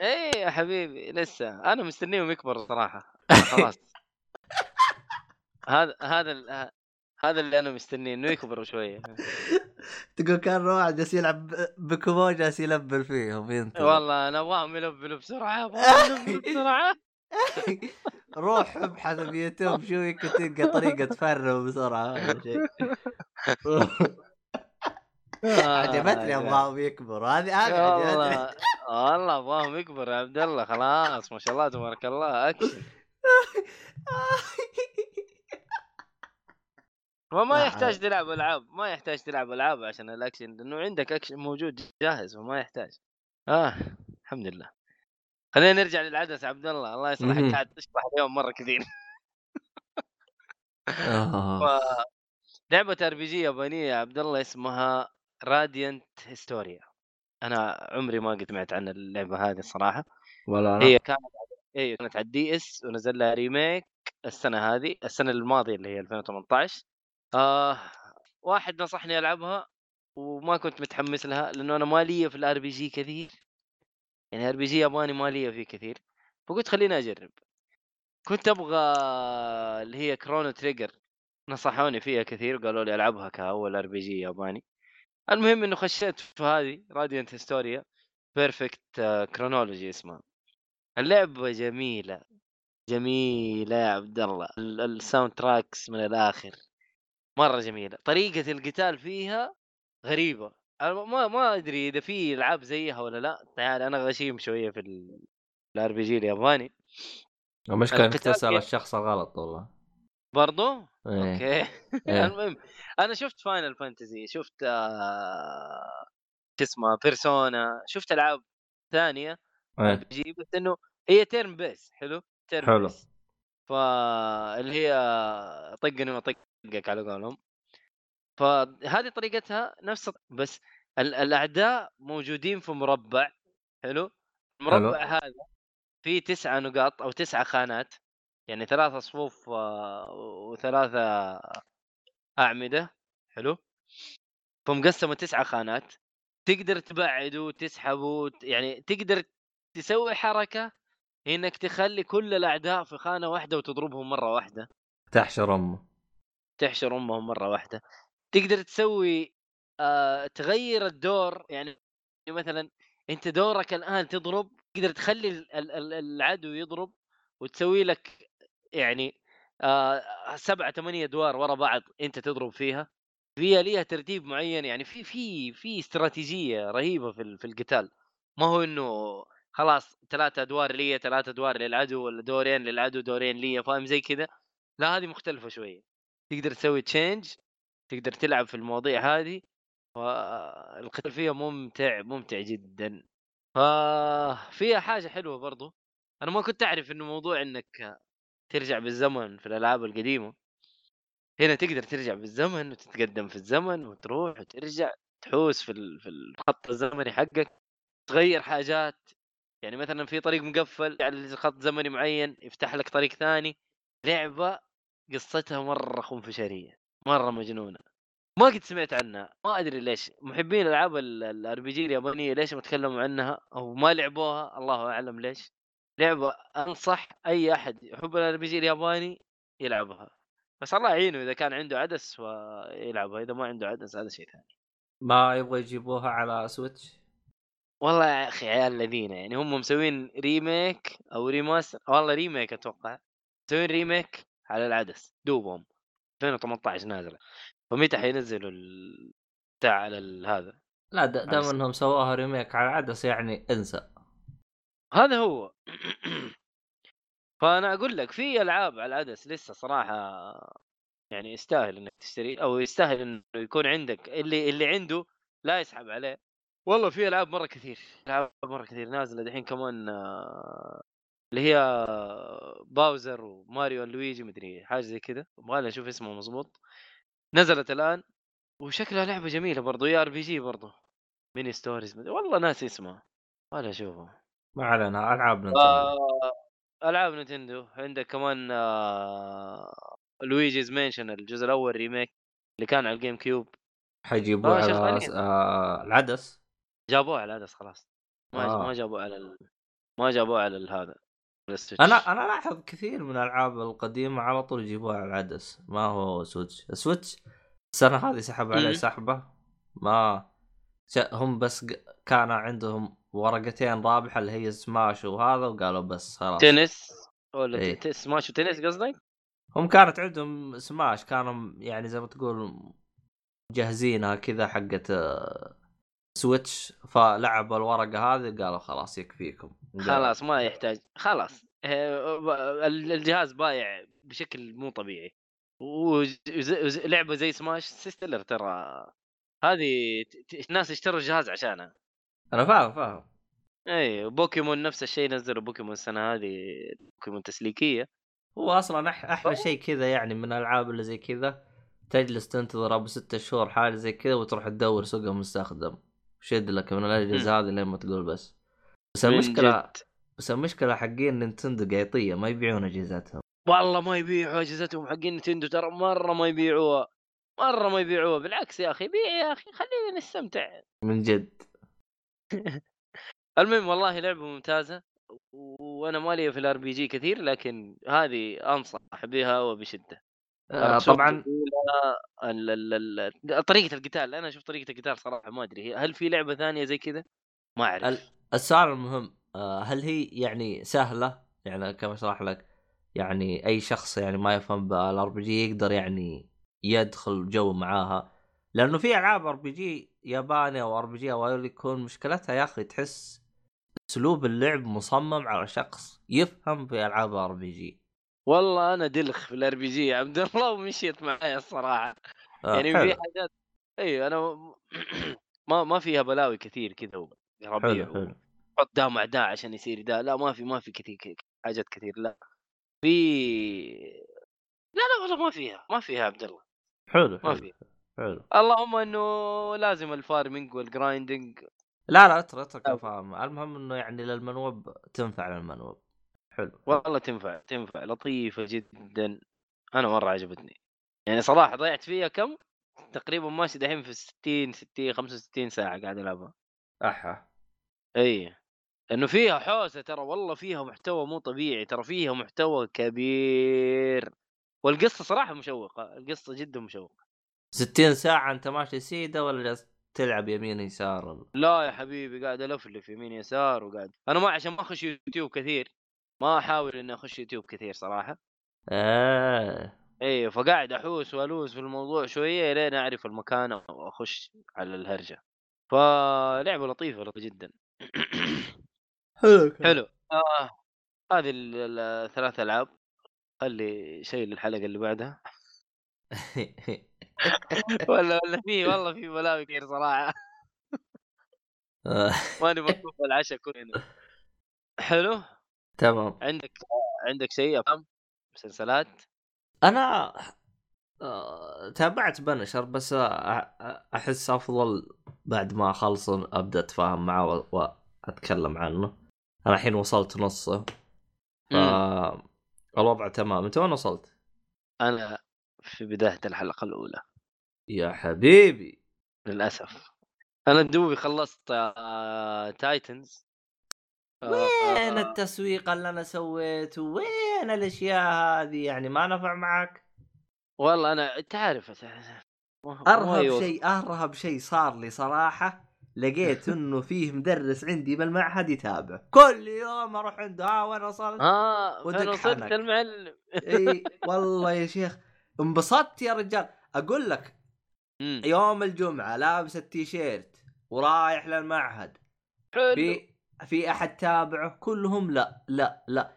إيه يا حبيبي لسه. أنا مستنيهم يكبروا صراحة. خلاص. هذا هذا ال- هذا اللي أنا مستنيه إنه يكبروا شوية. تقول كان واحد جالس يلعب بكومو جالس يلبل فيهم ينتظر والله أنا أبغاهم يلبلوا بسرعة أبغاهم بسرعة. روح ابحث بيوتيوب شو يمكن تلقى طريقة تفرم بسرعة عجبتني آه، أبغاهم يكبروا هذه هذه عجبتني والله والله أبغاهم يكبر يا عبد الله خلاص ما شاء الله تبارك الله أكشن. وما لا، يحتاج تلعب ألعاب ما يحتاج تلعب ألعاب عشان الأكشن لأنه عندك أكشن موجود جاهز وما يحتاج. آه الحمد لله. خلينا نرجع للعدس عبد الله. الله. يصلحك. قاعد تشرح اليوم مرة كثير. آه. لعبه RPG يابانية يا عبد الله اسمها Radiant Historia أنا عمري ما قد سمعت عن اللعبة هذه الصراحة. ولا أنا. هي كانت هي كانت على ال DS ونزل لها remake السنة هذه السنة الماضية اللي هي 2018 آه واحد نصحني ألعبها وما كنت متحمس لها لأنه أنا مالية في ال RPG كثير. يعني RPG ياباني مالية فيه كثير فقلت خليني أجرب. كنت أبغى اللي هي Chrono Trigger نصحوني فيها كثير وقالوا لي ألعبها كأول RPG ياباني. المهم إنه خشيت في هذه Radiant Historia Perfect Chronology اسمها. اللعبة جميلة جميلة يا عبد الله. ال- الsound tracks من الآخر. مرة جميلة. طريقة القتال فيها غريبة. أنا ما ما أدري إذا في ألعاب زيها ولا لأ. تعال أنا غشيم شوية في ال RPG الياباني. المشكلة إنك تسأل الشخص الغلط والله. برضو؟ إيه. أوكي. إيه. المهم أنا شفت Final Fantasy شفت آه... شو اسمه Persona شفت ألعاب ثانية جي بس إنه هي turn base حلو؟ turn حلو. base فاللي هي طقني وطقك على قولهم. فهذه طريقتها نفس بس ال- الأعداء موجودين في مربع حلو؟ المربع هذا فيه تسعة نقاط أو تسعة خانات يعني ثلاثة صفوف آه، وثلاثة أعمدة حلو؟ فمقسمة تسعة خانات. تقدر تبعد وتسحب وت... يعني تقدر تسوي حركة إنك تخلي كل الأعداء في خانة واحدة وتضربهم مرة واحدة. تحشر أمه. تحشر امهم مرة واحدة. تقدر تسوي آه تغير الدور يعني مثلا أنت دورك الآن تضرب تقدر تخلي ال- ال- ال- العدو يضرب وتسوي لك يعني آه سبعة ثمانية أدوار ورا بعض أنت تضرب فيها. فيها ليها ترتيب معين يعني في في في استراتيجية رهيبة في في القتال. ما هو إنه خلاص ثلاثة أدوار لي ثلاثة أدوار للعدو ولا دورين للعدو دورين لي فاهم؟ زي كذا لا هذه مختلفة شوية. تقدر تسوي تشينج تقدر تلعب في المواضيع هذه. والقتال فيها ممتع ممتع جدا. ففيها حاجة حلوة برضو. أنا ما كنت أعرف إنه موضوع إنك ترجع بالزمن في الألعاب القديمة. هنا تقدر ترجع بالزمن وتتقدم في الزمن وتروح وترجع تحوس في في الخط الزمني حقك تغير حاجات. يعني مثلا في طريق مقفل على خط زمني معين يفتح لك طريق ثاني. لعبة قصتها مرة خنفشارية مرة مجنونة. ما قد سمعت عنها ما أدري ليش. محبين ألعاب ال RPG اليابانية ليش ما تكلموا عنها؟ أو ما لعبوها الله أعلم ليش. لعبة أنصح أي أحد يحب ال RPG الياباني يلعبها. بس الله يعينه إذا كان عنده عدس ويلعبها إذا ما عنده عدس هذا شيء ثاني. ما يبغى يجيبوها على Switch والله يا أخي عيال الذين يعني هم مسوين remake أو remaster والله remake أتوقع. مسوين remake على العدس دوبهم 2018 نازلة. فمتى حينزلوا ال- بتاع على هذا؟ لا دام إنهم سووها remake على عدس يعني انسى. هذا هو. فأنا أقول لك في ألعاب على العدس لسه صراحة يعني يستاهل إنك تشتري أو يستاهل إنه يكون عندك اللي اللي عنده لا يسحب عليه. والله في ألعاب مرة كثير ألعاب مرة كثير نازلة دحين كمان آه، اللي هي Bowser و Mario Luigi مدري حاجة زي كذا أبغى أشوف اسمه مضبوط. نزلت الآن وشكلها لعبة جميلة برضو يا RPG برضو. mini stories مدري والله ناسي اسمها ولا اشوفه ما علينا ألعاب نينتندو آه ألعاب نتندو. عندك كمان آه... Luigi's Mansion الجزء الأول remake اللي كان على ال GameCube حيجيبوه آه، على شغالين. آه ال 3DS؟ جابوه على ال 3DS خلاص. ما آه. ما جابوه على ال... ما جابوه على هذا. ال Switch. أنا أنا لاحظ كثير من الألعاب القديمة على طول يجيبوها على ال 3DS. ما هو Switch ال Switch السنة هذه سحب عليه. سحبة. ما هم بس كان عندهم ورقتين رابحة اللي هي سماش وهذا وقالوا بس خلاص. تنس؟ ولا ت- Smash و Tennis قصدك؟ هم كانت عندهم سماش كانوا يعني زي ما تقول جاهزينها كذا حقت آه، Switch فلعبوا الورقة هذه قالوا خلاص يكفيكم. خلاص ما يحتاج خلاص آه، ال- الجهاز بايع بشكل مو طبيعي. ولعبه زي سماش سيستلر ترى هذه الناس اشتروا الجهاز عشانها. أنا فاهم فاهم. إي بوكيمون نفس الشيء نزلوا بوكيمون السنة هذه بوكيمون تسليكية. هو أصلا أح أحلى شيء كذا يعني من الألعاب اللي زي كذا تجلس تنتظر أبو ستة شهور حاجة زي كذا وتروح تدور سوقها مستخدم شد لك من الأجهزة هذه لين ما تقول بس. بس المشكلة جد. بس المشكلة حقين نينتندو قيطيه ما يبيعون أجهزتهم. والله ما يبيعوا أجهزتهم حقين نتندو ترى مرة ما يبيعوها مرة ما يبيعوها. بالعكس يا أخي بيع يا أخي خلينا نستمتع. من جد. المهم والله لعبة ممتازة وأنا مالي في ال RPG كثير لكن هذه أنصح بها وبشدة. آه طبعا. جميلة، ال- ال- ال- طريقة القتال أنا أشوف طريقة القتال صراحة ما أدري هل في لعبة ثانية زي كذا؟ ما أعرف. السؤال المهم آه هل هي يعني سهلة؟ يعني كما أشرح لك؟ يعني أي شخص يعني ما يفهم بال RPG يقدر يعني يدخل جو معاها. لأنه في ألعاب ار بي جي ياباني أو ار بي جي أو يكون مشكلتها يا أخي تحس أسلوب اللعب مصمم على شخص يفهم في ألعاب RPG. والله أنا دلخ في ال RPG يا عبد الله ومشيت معي الصراحة. آه يعني حلو. في حاجات إي أنا ما ما فيها بلاوي كثير كذا ربيع حلو حلو. حط ده مع ده عشان يصير ده لا ما في ما في كثير حاجات كثير لا. في لا لا والله ما فيها ما فيها عبد الله. حلو ما حلو في حلو. المهم إنه لازم ال farming وال grinding لا لا اترك اترك. الفهم المهم إنه يعني لل noob تنفع لل noob. حلو. والله تنفع تنفع لطيفة جدا. أنا مرة عجبتني. يعني صراحة ضيعت فيها كم؟ تقريبا ماشي دحين في 60 60 65 ساعة قاعد ألعبها. أحا. اي لأنه فيها حوسة ترى والله فيها محتوى مو طبيعي ترى فيها محتوى كبير. والقصة صراحة مشوقة القصة جدا مشوقة. 60 ساعة أنت ماشي سيدة ولا جالس تلعب يمين يسار ولا؟ لا يا حبيبي قاعد ألفلف يمين يسار وقاعد. أنا ما عشان ما أخش يوتيوب كثير ما أحاول إني أخش يوتيوب كثير صراحة. إيه اي فقاعد أحوس والوس في الموضوع شوية لين أعرف المكان وأخش على الهرجة. فلعبة لطيفة لطيفة جدا. حلو حلو. آه. هذه ال- ال- الثلاث ألعاب. خلي شيء للحلقة اللي بعدها. ولا ولا في والله في بلاوي كثير صراحة. ماني مكتوب العشاء كلنا حلو. تمام. عندك عندك شيء افلام مسلسلات؟ أنا آه، تابعت بنشر بس أ- أحس أفضل بعد ما أخلص أبدأ أتفاهم معه وأتكلم عنه. أنا الحين وصلت نصه ف. الوضع تمام أنت وين وصلت؟ أنا في بداية الحلقة الأولى يا حبيبي للأسف أنا دوبي خلصت آه... تايتنز آه، وين آه، التسويق اللي أنا سويته؟ وين الأشياء هذه يعني ما نفع معك؟ والله أنا ما أرهب. شيء أرهب شيء صار لي صراحة لقيت إنه فيه مدرس عندي بالمعهد يتابع. كل يوم أروح عنده. ها وين وصلت؟ آه ودك فين وصلت. المعلم إي والله يا شيخ. انبسطت يا رجال. أقول لك مم. يوم الجمعة لابس التيشيرت ورايح للمعهد. حلو. في في أحد تابعه؟ كلهم لا لا لا.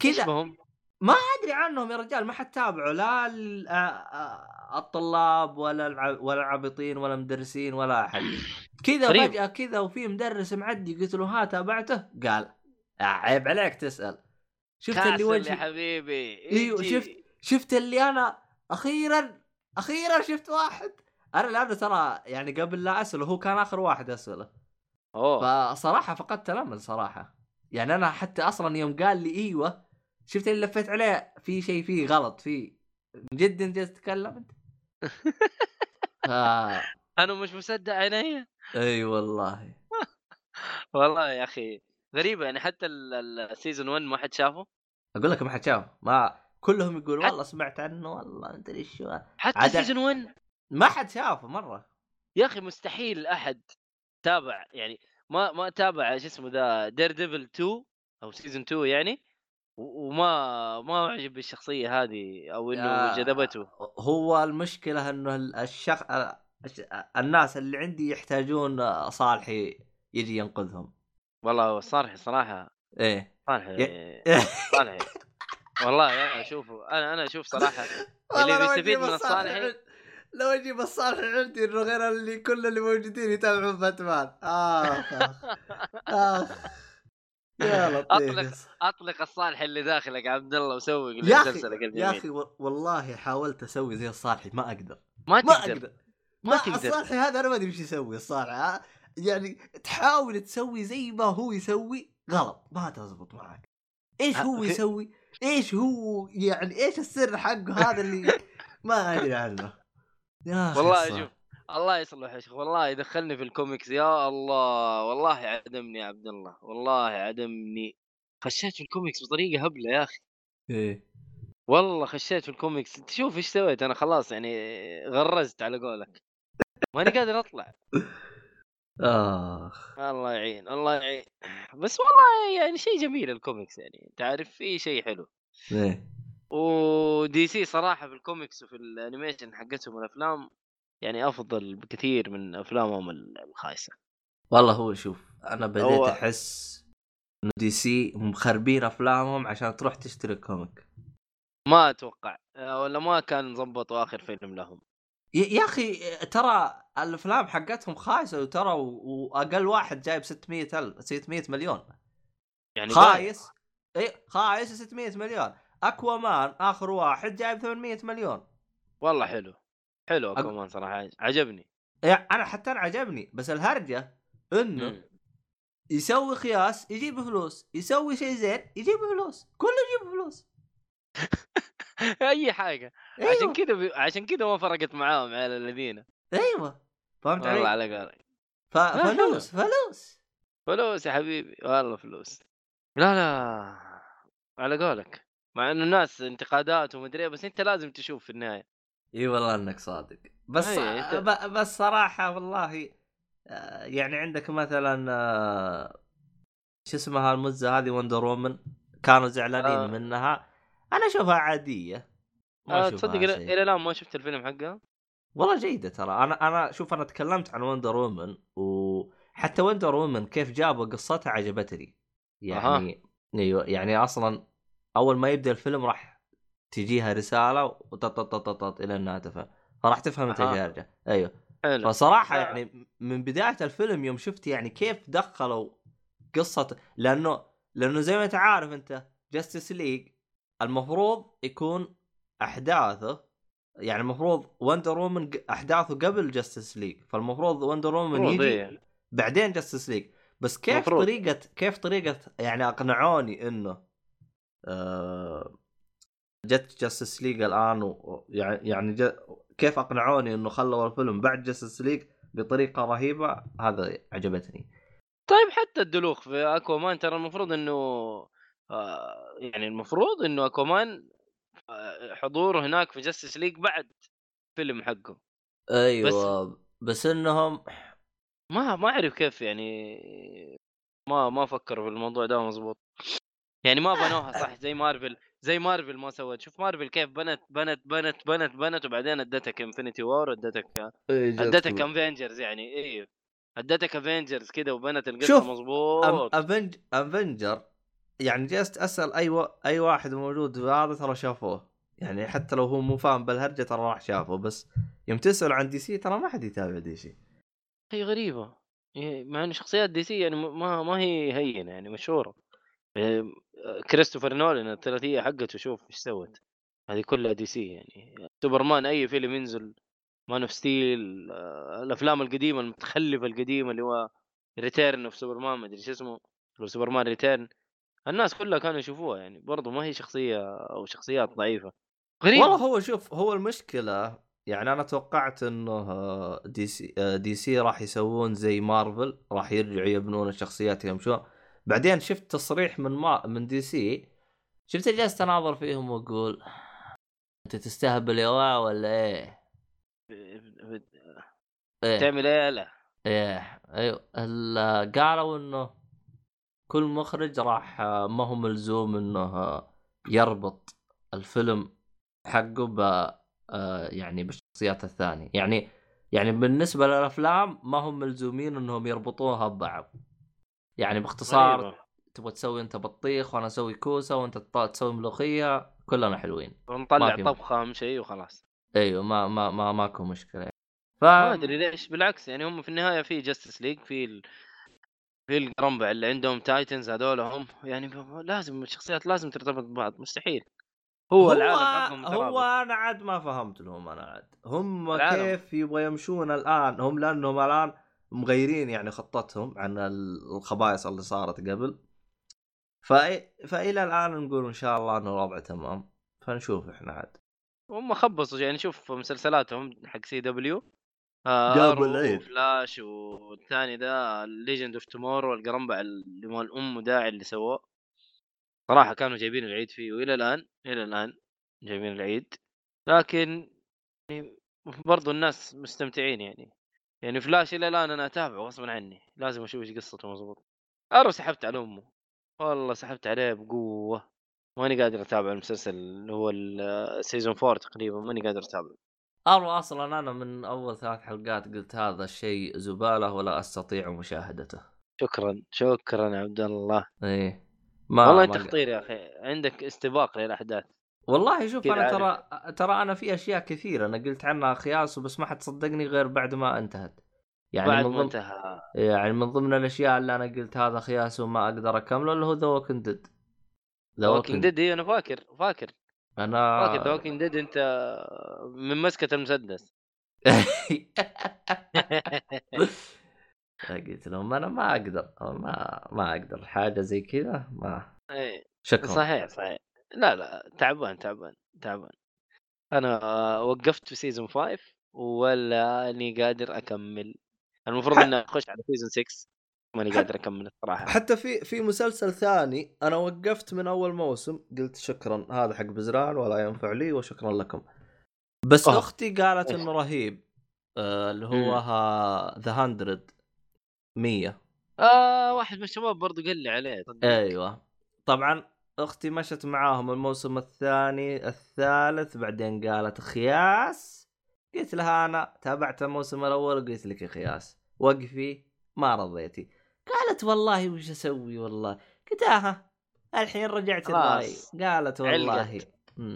كذا. بهم؟ أدري عنهم يا رجال. ما حد تابعه. لا ال- آ- آ- الطلاب ولا ولا العابطين ولا المدرسين ولا أحد. كذا. فجأة كذا وفي مدرس معدي قلت له ها تابعته؟ قال عيب عليك تسأل. شفت اللي كاسل يا وجهي. حبيبي. إيوه. شفت شفت اللي أنا أخيرا أخيرا شفت واحد. أنا لأنه ترى يعني قبل لا أسأله هو كان آخر واحد أسأله. أوه. فصراحة فقدت الأمل صراحة. يعني أنا حتى أصلا يوم قال لي إيوه شفت اللي لفيت عليه في شيء فيه غلط من جد أنت تتكلم أنت. أنا مش مصدق عيني. أي والله. والله يا أخي غريبة يعني حتى السيزون 1 ما حد شافه. أقول لك ما حد شاف ما كلهم يقول حت- والله سمعت عنه والله انت إيش شو. حتى season 1 ما حد شافه مرة. يا أخي مستحيل أحد تابع يعني ما ما تابع شو اسمه ذا Daredevil 2 أو season 2 يعني وما ما أعجب بالشخصية هذه أو إنه جذبته. هو المشكلة إنه ال- الشخ الش- الناس اللي عندي يحتاجون صالحي يجي ينقذهم. والله صالح صراحة. إيه. صالح ي- صالح والله يا شوفوا أنا أنا أشوف صراحة اللي بيستفيد من الصالحي لو أجيب الصالح عندي إنه غير اللي كل اللي موجودين يتابعون باتمان. آخ آخ يا لطيف أطلق- أطلق الصالح اللي داخلك عبد الله وسوي يا أخي يا أخي والله حاولت أسوي زي الصالحي ما أقدر. ما ما تقدر. أقدر. ما تقدر. الصالحي هذا أنا ما أدري إيش يسوي الصالح؟ يعني تحاول تسوي زي ما هو يسوي غلط ما تزبط معك إيش هو. يسوي؟ إيش هو يعني إيش السر حقه هذا اللي ما أدري عنه يا والله. شوف الله يصلح يا شيخ والله يدخلني في الكوميكس يا الله والله عدمني يا عبد الله والله عدمني خشيت في الكوميكس بطريقة هبلة يا أخي إيه والله خشيت في الكوميكس انت شوف إيش سويت أنا خلاص يعني غرزت على قولك ماني قادر أطلع. آخ. الله يعين الله يعين. بس والله يعني شيء جميل الكوميكس يعني انت عارف في شيء حلو. إيه. و DC صراحة في الكوميكس وفي ال animation حقتهم الأفلام يعني أفضل بكثير من أفلامهم الخايسة. والله هو شوف أنا بديت هو- أحس إنه DC مخربين أفلامهم عشان تروح تشتري comic ما أتوقع آه، ولا ما كان ظبطوا آخر فيلم لهم. يا أخي ترى الأفلام حقتهم خايسة وترى و- وأقل واحد جايب 600 ألف 600 مليون. يعني خايس. إي خايس 600 مليون. Aquaman آخر واحد جايب 800 مليون. والله حلو. حلو أق- Aquaman صراحة عجبني. يعني أنا حتى أنا عجبني بس الهرجة إنه مم. يسوي قياس يجيب فلوس يسوي شيء زين يجيب فلوس كله يجيب فلوس. اي حاجة. أيوة. عشان كذا بي... عشان كذا ما فرقت معاهم على الذين. أيوه. فهمت والله علي؟ على قولك ف... فلوس فلوس. فلوس يا حبيبي. والله فلوس. لا لا. على قولك. مع إنه الناس انتقادات ومدري إيه، بس أنت لازم تشوف في النهاية. إي والله إنك صادق. بس أي، أنت- ب... بس صراحة والله آه، يعني عندك مثلا آه، شو اسمها المزه هذه Wonder Woman كانوا زعلانين آه. منها. أنا أشوفها عادية. ما آه أشوفها تصدق إلى الآن ما شفت الفيلم حقها والله جيدة ترى. أنا أنا شوف أنا تكلمت عن Wonder Woman وحتى Wonder Woman كيف جابوا قصتها عجبتني. يعني أيوه يعني أصلا أول ما يبدأ الفيلم راح تجيها رسالة وتططططط إلى إنها تفهم. فراح تفهم أنت يرجع أيوه. حلو. فصراحة لا. يعني من بداية الفيلم يوم شفت يعني كيف دخلوا قصة لأنه لأنه زي ما أنت عارف أنت Justice League المفروض يكون أحداثه يعني المفروض Wonder Woman أحداثه قبل Justice League فالمفروض Wonder Woman يجي إيه. بعدين Justice League بس كيف مفروض. طريقه كيف طريقة يعني أقنعوني إنه آه جت Justice League الآن و- يعني يعني كيف أقنعوني إنه خلوا الفيلم بعد Justice League بطريقة رهيبة هذا عجبتني طيب حتى الدلوخ في Aquaman ترى المفروض إنه آه يعني المفروض إنه Aquaman آه حضوره هناك في Justice League بعد فيلم حقه. أيوه بس, بس إنهم ما ما أعرف كيف يعني ما ما فكروا في الموضوع ده مزبوط يعني ما بنوها صح؟ زي مارفل زي مارفل ما سوت. شوف مارفل كيف بنت بنت بنت بنت بنت وبعدين ادتك Infinity War ادتك ادتك Avengers يعني أيوه ادتك Avengers كذا وبنت القصة شوف، مزبوط Aveng Avenger يعني جلست أسأل أي. أي واحد موجود هذا ترى شافوه. يعني حتى لو هو مو فاهم بالهرجه ترى راح شافه بس يوم تسأل عن DC ترى ما حد يتابع DC. هي غريبة. مع إن شخصيات DC يعني ما ما هي هينة يعني مشهورة. إيه، كريستوفر نولان الثلاثية حقته شوف إيش سوت. هذه كلها DC يعني. سوبرمان أي فيلم ينزل Man of Steel الأفلام القديمة المتخلفة القديمة اللي هو Return of Superman ما أدري شو اسمه. Superman Return الناس كلها كانوا يشوفوها يعني برضو ما هي شخصية أو شخصيات ضعيفة. غريب. والله هو شوف هو المشكلة يعني أنا توقعت إنه DC DC راح يسوون زي مارفل راح يرجعوا يبنون الشخصيات يمشون. بعدين شفت تصريح من ما من DC شفت جالس تناظر فيهم وأقول أنت تستهبل يا ولا إيه؟ إيه. تعمل إيه لا؟ إيه. أيوه ال- قالوا إنه كل مخرج راح ما هو ملزوم إنه يربط الفيلم حقه ب آه، يعني بالشخصيات الثانية يعني يعني بالنسبة للأفلام ما هم ملزومين إنهم يربطوها ببعض يعني باختصار غريبة. تبغى تسوي أنت بطيخ وأنا أسوي كوسة وأنت تسوي ملوخية كلنا حلوين ونطلع طبخة اهم شيء وخلاص أيوه ما ما ما ماكو مشكلة ف ما أدري ليش بالعكس يعني هم في النهاية في Justice League في. في القرنبع اللي عندهم Titans هذول هم يعني لازم الشخصيات لازم ترتبط ببعض مستحيل. هو, هو العالم هو. أنا عاد ما فهمت لهم أنا عاد. هم العالم. كيف يبغى يمشون الآن؟ هم لأنهم الآن مغيرين يعني خطتهم عن الخبايص اللي صارت قبل. فإ... فإلى الآن نقول إن شاء الله انه الوضع تمام. فنشوف إحنا عاد. هم خبصوا يعني شوف مسلسلاتهم حق CW جابوا العيد. فلاش والثاني The Legend of Tomorrow القرنبع اللي مال ام داعي اللي سووه. صراحة كانوا جايبين العيد فيه وإلى الآن إلى الآن جايبين العيد. لكن يعني برضو الناس مستمتعين يعني. يعني فلاش إلى الآن أنا أتابعه غصبا عني. لازم أشوف إيش قصته مضبوط Arrow سحبت على أمه. والله سحبت عليه بقوة. ماني قادر أتابع المسلسل اللي هو ال season 4 تقريبا ماني قادر أتابعه. Arrow أصلا أنا من أول ثلاث حلقات قلت هذا الشيء زبالة ولا أستطيع مشاهدته. شكرا شكرا عبد الله. إيه. ما والله أنت خطير يا أخي. عندك استباق للأحداث. والله شوف أنا ترى ترى أنا في أشياء كثيرة. أنا قلت عنها خياس وبس ما حتصدقني غير بعد ما انتهت. يعني بعد من ما ضمن انتهى. يعني من ضمن الأشياء اللي أنا قلت هذا خياس وما أقدر أكمله اللي هو The Walking Dead The Walking Dead أنا فاكر فاكر. أنا فاكر The Walking Dead أنت من مسكة المسدس. قلت لهم أنا ما أقدر ما ما أقدر حاجة زي كذا ما شكرا. صحيح صحيح. لا لا تعبان تعبان تعبان. أنا وقفت في season 5 ولا أني قادر أكمل. المفروض إني أخش على season 6 ماني قادر أكمل الصراحة حتى في في مسلسل ثاني أنا وقفت من أول موسم قلت شكرا هذا حق بزران ولا ينفع لي وشكرا لكم بس آه. أختي قالت إيش؟ إنه رهيب آه اللي. هو ذا 100 100 آه واحد من الشباب برضو قال لي عليه صدق. أيوه طبعا أختي مشت معاهم الموسم الثاني الثالث بعدين قالت خياس قلت لها أنا تابعت الموسم الأول وقلت لك خياس وقفي ما رضيتي قالت والله وش أسوي والله؟ قلت أها الحين رجعت الرأي. قالت والله.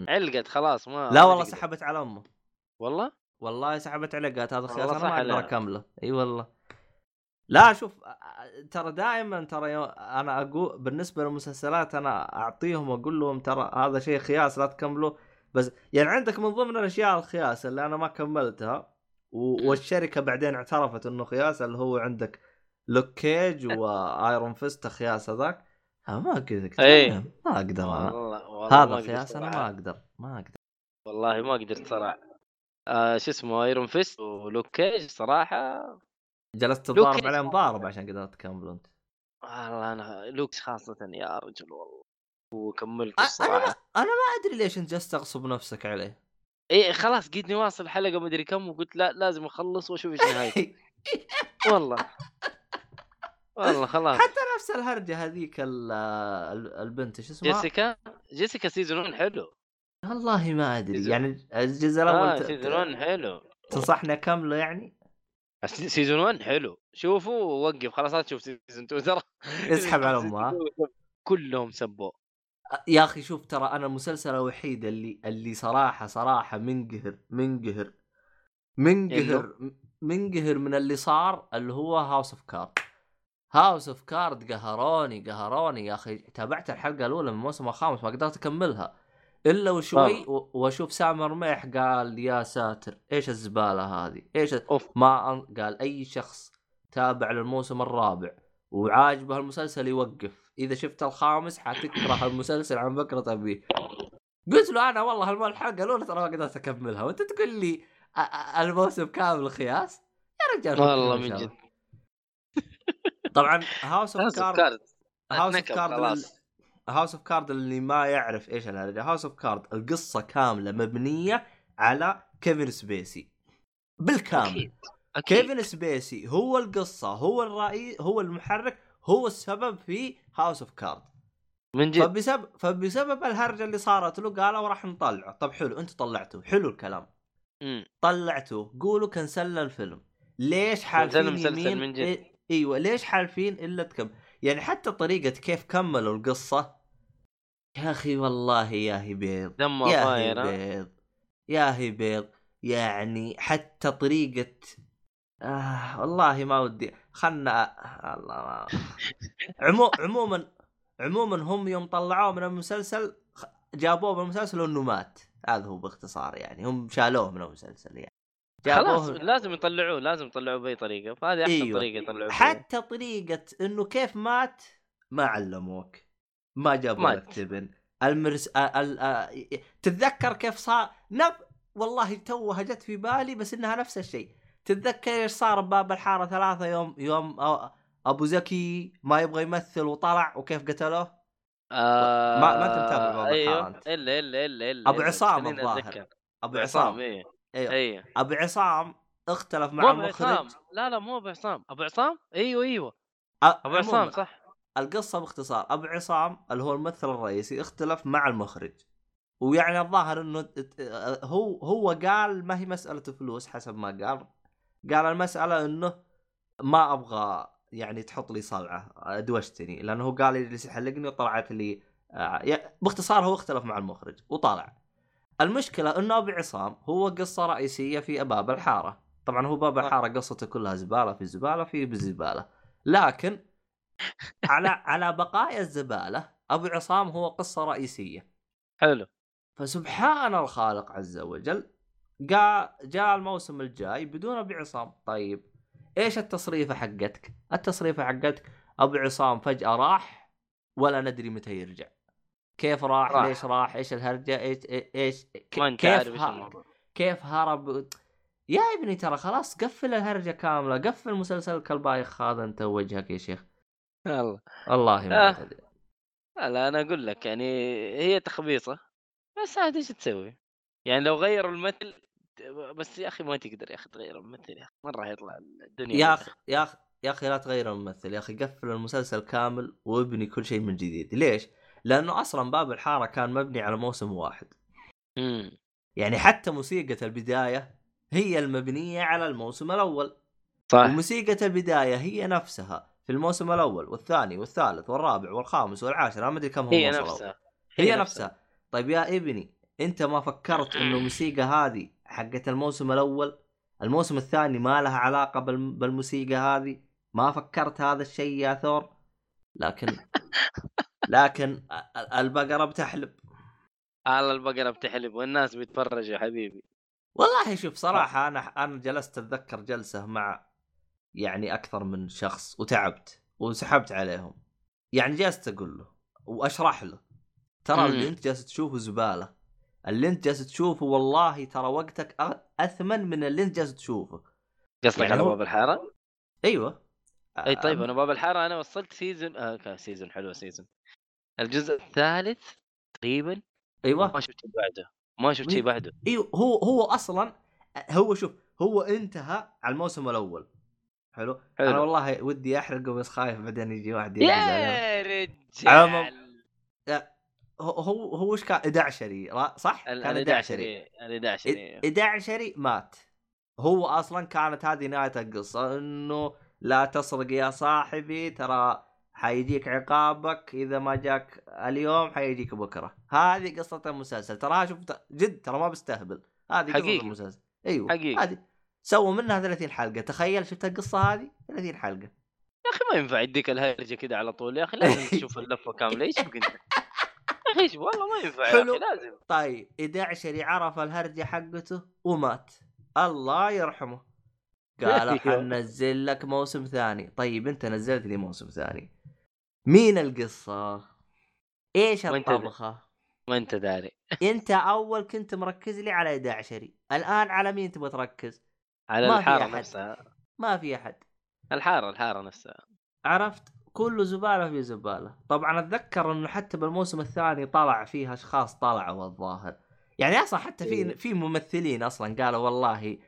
علقت. خلاص ما لا والله. سحبت على أمه. والله؟ والله سحبت عليه قالت هذا والله أنا ما أقدر. أكمله. أي والله. لا شوف ترى دائما ترى أنا أقول بالنسبة للمسلسلات أنا أعطيهم واقول لهم ترى هذا شيء خياس لا تكملوا بس يعني عندك من ضمن الأشياء الخياس اللي أنا ما كملتها والشركة بعدين اعترفت إنه خياس اللي هو عندك لوك كيج وآيرون فيست خياس هذاك. ما أقدر إيه. ما أقدر. أنا والله والله ما هذا خياس أنا. ما أقدر ما أقدر. والله ما قدرت صراحة. آه شو اسمه آيرون فيست ولوك كيج صراحة. جلست تضارب كيج عليه صراحة. مضارب عشان قدرت تكمل انت والله أنا لوكس خاصة يا رجل والله. وكملت أنا ما الصراحه أنا ما أدري ليش أنت جالس تغصب نفسك عليه. إيه خلاص قدني واصل الحلقة مدري كم وقلت لا لازم أخلص وأشوف إيش نهايته. والله. والله خلاص. حتى نفس الهرجة هذيك ال- ال- البنت إيش اسمها؟ جيسيكا؟ جيسيكا season 1 حلو. والله ما أدري season- يعني الجزء الأول ت- season 1 حلو. تنصحني اكمله يعني؟ season 1 حلو. شوفوا ووقف خلاص لا تشوف season 2 ترى اسحب على أمه؟ كلهم سبوا يا أخي شوف ترى أنا المسلسل الوحيد اللي اللي صراحة صراحة منقهر منقهر منقهر منقهر من اللي صار اللي هو House of Card House of Card قهروني قهروني يا أخي. تابعت الحلقة الأولى من الموسم الخامس ما قدرت أكملها. إلا وشوي و- وأشوف سامر ميح قال يا ساتر إيش الزبالة هذه؟ إيش أوف. ما أن... قال أي شخص تابع للموسم الرابع وعاجبه المسلسل يوقف. إذا شفت الخامس حتكره المسلسل عن بكره أبيه. قلت له أنا والله الحلقة الأولى ترى ما قدرت أكملها. وأنت تقول لي الموسم كامل خياس؟ يا رجال والله من جد. طبعا House of Cards House of Cards House of Cards اللي ما يعرف إيش الهرجة. House of Cards القصة كاملة مبنية على كيفن سبيسي بالكامل. أكيد أكيد. كيفن سبيسي هو القصة هو الرئيس هو المحرك هو السبب في House of Cards من جد. فبسبب فبسبب الهرجة اللي صارت له قالوا راح نطلعه. طب حلو أنتوا طلعتوه. حلو الكلام. مم. طلعتوه. قولوا كنسلنا الفيلم. ليش حالفين يمين؟ من جد. إيوه ليش حالفين إلا تكم يعني حتى طريقة كيف كملوا القصة؟ يا أخي والله ياهي بيض ياهي بيض يا هي بيض. يعني حتى طريقة آه والله ما ودي. خلنا الله ما عمو... عموما عموما هم يوم طلعوه من المسلسل جابوه من المسلسل انه مات. هذا هو باختصار يعني هم شالوه من المسلسل يعني. خلاص لازم يطلعوه لازم يطلعوه بأي طريقة فهذه أحسن أيوة. طريقة يطلعوه. حتى طريقة إنه كيف مات ما علموك ما جابوا. لك تبن المرس آ... ال... آ... تتذكر كيف صار نب والله توها جت في بالي بس إنها نفس الشيء تتذكر إيش صار بباب الحارة ثلاثة يوم يوم أ- أبو زكي ما يبغى يمثل وطلع وكيف قتلوه آه ما- ما متابع بابا أيوه الحارة أنت. إلا إلا إلا إلا إلا. عصام الظاهر. أبو عصام عصام إيه أيوه. أيوه. أبو عصام اختلف مع المخرج. عصام. لا لا مو أبو عصام. أبو عصام؟ أيوه أيوه. أ- أبو عصام صح. القصة باختصار. أبو عصام اللي هو الممثل الرئيسي اختلف مع المخرج. ويعني الظاهر إنه هو هو قال ما هي مسألة فلوس حسب ما قال. قال المسألة إنه ما أبغى يعني تحط لي صلعه دوشتني لأنه هو قال لي جلس يحلقني وطلعت لي آه، باختصار هو اختلف مع المخرج وطلع المشكلة إنه أبو عصام هو قصة رئيسية في باب الحارة. طبعا هو باب الحارة قصته كلها زبالة في زبالة في بزبالة. لكن على على بقايا الزبالة أبو عصام هو قصة رئيسية. حلو. فسبحان الخالق عز وجل جاء جاء الموسم الجاي بدون أبو عصام. طيب إيش التصريفة حقتك؟ التصريفة حقتك أبو عصام فجأة راح ولا ندري متى يرجع. كيف راح, راح. ليش راح إيش الهرجة إيش إيش كيف ها- الموضوع كيف هرب يا ابني ترى خلاص قفل الهرجة كاملة قفل مسلسلك البايخ هذا أنت وجهك يا شيخ يلا والله ما آه. لا, أنا أقول لك يعني هي تخبيصة بس عاد إيش تسوي؟ يعني لو غيروا المثل بس يا أخي ما تقدر يا أخي تغير الممثل يا أخي مرة حيطلع الدنيا يا. أخي يا أخي يا أخي لا تغير الممثل يا أخي قفل المسلسل كامل وابني كل شيء من جديد ليش؟ لأنه أصلا باب الحارة كان مبني على موسم واحد. امم يعني حتى موسيقى البداية هي المبنية على الموسم الأول. صح. وموسيقى البداية هي نفسها في الموسم الأول والثاني والثالث والرابع والخامس والعاشر أنا ما أدري كم هو هي. نفسها. هي نفسها. طيب يا ابني أنت ما فكرت إنه الموسيقى هذه حقت الموسم الأول الموسم الثاني ما لها علاقة بال- بالموسيقى هذه؟ ما فكرت هذا الشيء يا ثور؟ لكن لكن ال- البقرة بتحلب. على البقرة بتحلب والناس بيتفرجوا يا حبيبي. والله شوف صراحة أنا أنا جلست أتذكر جلسة مع يعني أكثر من شخص وتعبت وسحبت عليهم. يعني جلست أقول له وأشرح له. ترى. اللي أنت جالس تشوفه زبالة. اللي أنت جالس تشوفه والله ترى وقتك أثمن من اللي أنت جالس تشوفه. قصدك يعني على باب الحارة؟ أيوه. إي طيب أنا باب الحارة أنا وصلت season آه كان season حلو season الجزء الثالث تقريبا أيوه. ما شفت شيء بعده ما شفت شيء بعده. أيوه هو هو أصلا هو شوف هو انتهى على الموسم الأول. حلو, حلو. أنا والله ودي أحرقه بس خايف بعدين يجي واحد يا. رجال! هو هو هو وش كان؟ 11 را- صح؟ كان 11 ال 11 11 مات. هو أصلا كانت هذه نهاية القصة إنه لا تسرق يا صاحبي ترى حيجيك عقابك. إذا ما جاك اليوم حيجيك بكرة. هذه قصة المسلسل. تراها شفت جد ترى ما بستهبل. هذه قصة. المسلسل. أيوه حقيقي. هذه. سووا منها 30 حلقة. تخيل شفت القصة هذه؟ 30 حلقة. يا أخي ما ينفع يديك الهرجة كده على طول. يا أخي لازم تشوف اللفة كاملة. إيش انت يا أخي والله ما ينفع يا. أخي لازم. طيب 11 عرف الهرجة حقته ومات. الله يرحمه. قالوا أيوه. حننزل لك موسم ثاني. طيب أنت نزلت لي موسم ثاني. مين القصة؟ إيش الطبخة؟ ما انت داري أنت أول كنت مركز لي على 11 الآن على مين تبغى تركز؟ على ما الحارة. نفسها. ما في أحد. الحارة الحارة نفسها. عرفت؟ كله زبالة في زبالة. طبعا أتذكر إنه حتى بالموسم الثاني طلع فيه أشخاص طلعوا الظاهر. يعني أصلا حتى في إيه. في ممثلين أصلا قالوا والله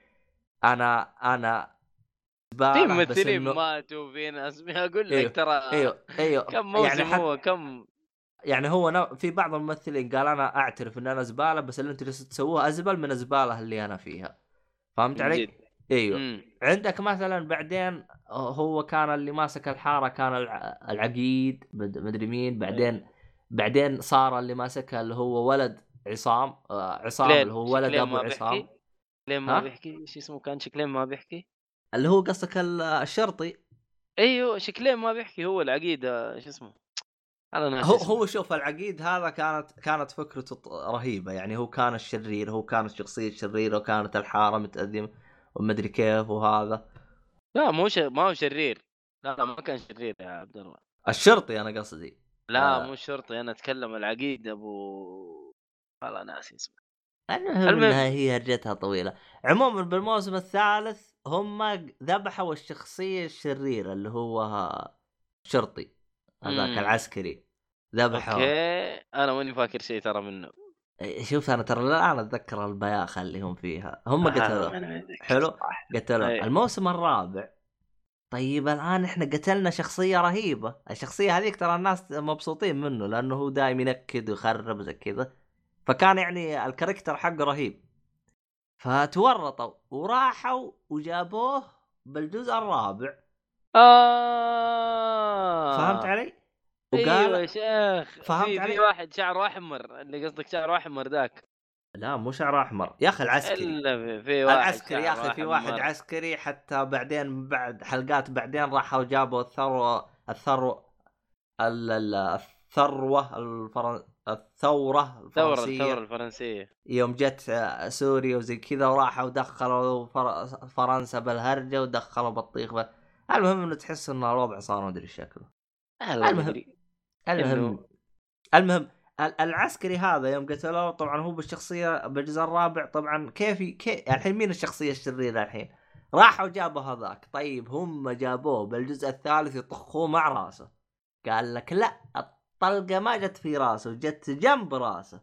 أنا أنا في ممثلين إنه- ماتوا في ناس أقول لك أيوه، ترى إيوه إيوه. كم موسم يعني حتى هو؟ كم؟ يعني هو نوع في بعض الممثلين قال أنا أعترف إن أنا زبالة بس اللي أنتم تسووه أزبل من الزبالة اللي أنا فيها. فهمت علي؟ جد. إيوه. مم. عندك مثلا بعدين هو كان اللي ماسك الحارة كان الع- العقيد مد- مدري مين. بعدين بعدين صار اللي ماسكها اللي هو ولد عصام آه، عصام اللي هو ولد أبو عصام. شكلين ما ها؟ بيحكي إيش اسمه كان شكلين ما بيحكي؟ اللي هو قصدك ال- الشرطي؟ أيوه شكلين ما بيحكي هو العقيده شو اسمه؟ أنا هو اسمه. هو شوف العقيد هذا كانت كانت فكرته رهيبة يعني هو كان الشرير هو كان الشخصية الشريرة وكانت الحارة متأذمه ومدري كيف وهذا. لا مو ش... ما هو شرير. لا لا ما كان شرير يا عبد الله. الشرطي أنا قصدي. لا آه. مو شرطي أنا أتكلم العقيد أبو والله ناسي اسمه. المهم. انها هي هرجتها طويلة. عموما بالموسم الثالث هم ذبحوا الشخصية الشريرة اللي هو شرطي هذاك. العسكري. ذبحوه. أوكي. أنا ماني فاكر شيء ترى منه. شوف أنا ترى الان أتذكر البياخه اللي هم فيها. هم قتلوه. ما أتذكر حلو. قتلوه. الموسم الرابع. طيب الآن إحنا قتلنا شخصية رهيبة. الشخصية هذيك ترى الناس مبسوطين منه لأنه هو دايم ينكد ويخرب زي كذا. فكان يعني ال character حقه رهيب. فتورطوا وراحوا وجابوه بالجزء الرابع. آه. فهمت علي؟ أيوه وقال يا شيخ. فهمت في, علي؟ في واحد شعره أحمر اللي قصدك شعره أحمر ذاك. لا مو شعر أحمر. يا أخي العسكري. إلا في, واحد العسكري يا أخي شعره في واحد أحمر. عسكري حتى بعدين بعد حلقات بعدين راحوا جابوا الثروة الثروة ال- ال- الثروة الفرن... الثورة الفرنسية الثورة الفرنسية يوم جت سوريا وزي كذا وراحوا دخلوا فر... فرنسا بالهرجة ودخلوا بطيخ. المهم إنه تحس إن الوضع صار مدري شكله المهم. المهم المهم ال- العسكري هذا يوم قتلوه طبعا هو بالشخصية بالجزء الرابع طبعا كيف ي- كيف الحين مين الشخصية الشريره الحين؟ راحوا جابوا هذاك طيب هم جابوه بالجزء الثالث يطخوه مع راسه قال لك لا الطلقه ما جت في راسه جت جنب راسه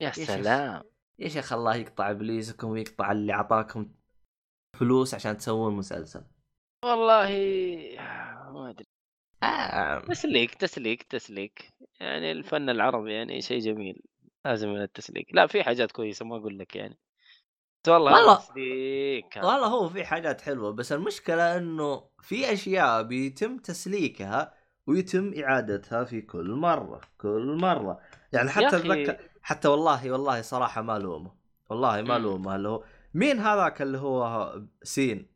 يا. سلام يا شيخ الله يقطع إبليسكم ويقطع اللي أعطاكم فلوس عشان تسوون مسلسل والله ما أدري آه. تسليك تسليك تسليك يعني الفن العربي يعني شيء جميل لازم من التسليك لا في حاجات كويسة ما أقول لك يعني بس والله والله- تسليك. والله هو في حاجات حلوة بس المشكلة إنه في أشياء بيتم تسليكها ويتم إعادتها في كل مرة كل مرة. يعني حتى اتذكر حتى والله والله صراحة ما لومه. والله ما مم. لومه. اللي هو مين هذاك اللي هو سين؟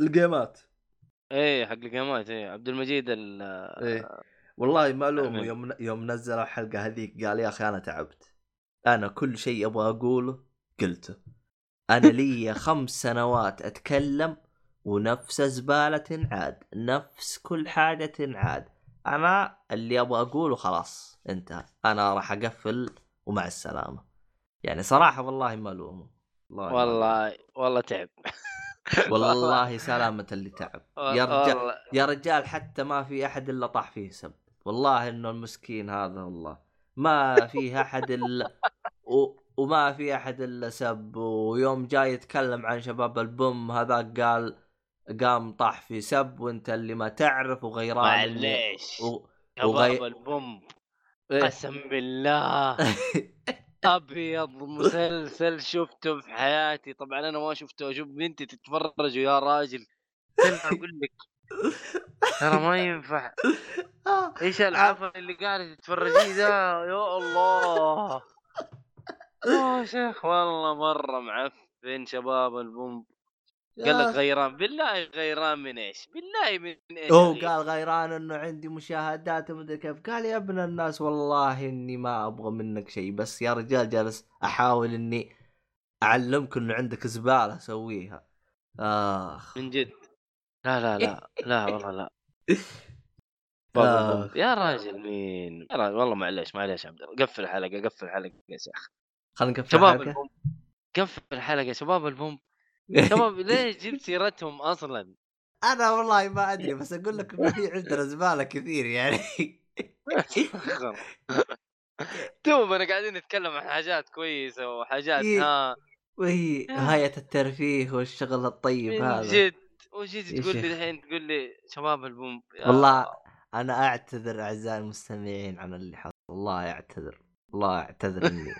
الجيمات. إيه حق القيامات إيه. عبد المجيد ال إيه. والله ما لومه. أمين. يوم يوم نزل الحلقة هذيك قال يا أخي أنا تعبت. أنا كل شيء أبغى أقوله قلته. أنا لي خمس سنوات أتكلم ونفس زبالة تنعاد نفس كل حاجة تنعاد أنا اللي أبغى أقوله خلاص انتهى. أنا راح أقفل ومع السلامة. يعني صراحة والله ما لومه والله والله والله تعب. والله سلامة اللي تعب. يا رجال يا رجال حتى ما في أحد إلا طاح فيه سب. والله إنه المسكين هذا والله. ما فيه أحد إلا و... وما في أحد إلا سب. ويوم جاي يتكلم عن شباب البوم هذاك قال قام طاح في سب وانت اللي ما تعرف وغيران معليش. و... شباب وغي- البوم. إيه. قسم بالله. أبيض مسلسل شفته في حياتي. طبعا أنا ما شفته. أشوف بنتي تتفرج ويا راجل. أقول لك. ترى ما ينفع. إيش العفن اللي قاعد تتفرجيه ذا؟ يا الله. يا شيخ والله مرة معفن شباب البوم. قال لك غيران بالله غيران من إيش؟ بالله من إيش؟ هو؟ قال غيران إنه عندي مشاهدات ومدري كيف قال يا ابن الناس والله إني ما أبغى منك شيء بس يا رجال جالس أحاول إني أعلمك إنه عندك زبالة سويها آخ من جد لا لا لا لا والله لا آه. يا راجل مين يا راجل والله معليش معليش عبد الله قفل الحلقة قفل الحلقة يا شيخ خلينا نقفل شباب الحلقة. البوم قفل الحلقة شباب البوم شباب ليش جبت سيرتهم أصلا؟ أنا والله ما أدري بس أقول لك إنه في عندنا زبالة كثير يعني. توبنا قاعدين نتكلم عن حاجات كويسة وحاجات إيه. ها. وهي غايه الترفيه والشغل الطيب من هذا. جد. وجيت تقول. لي الحين؟ تقول لي شباب ألبوم والله أنا أعتذر أعزائي المستمعين عن اللي حصل. والله اعتذر والله اعتذر إني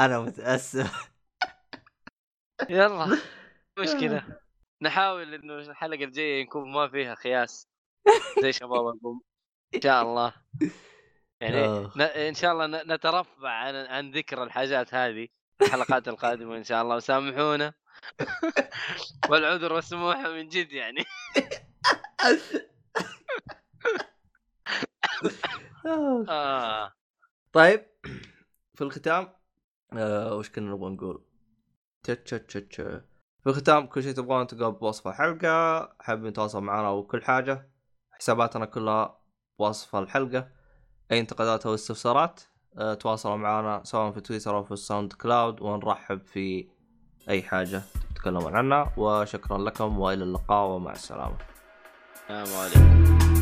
أنا متأسف. يلا مشكله نحاول إنه الحلقة الجاية يكون ما فيها خياس زي شباب البوم إن شاء الله يعني آه. إن شاء الله. نترفع عن عن ذكر الحاجات هذه الحلقات القادمة إن شاء الله وسامحونا والعذر والسموحه من جد يعني آه. طيب في الختام آه وش كنا نبغى نقول؟ في الختام كل شيء تبغونه تلقاه بوصف الحلقة. حابين تواصل معنا وكل حاجة. حساباتنا كلها بوصف الحلقة. أي انتقادات أو استفسارات آه تواصلوا معنا سواء في تويتر أو في الساوند كلاود ونرحب في أي حاجة تتكلمون عنها. وشكرا لكم وإلى اللقاء ومع السلامة. السلام عليكم.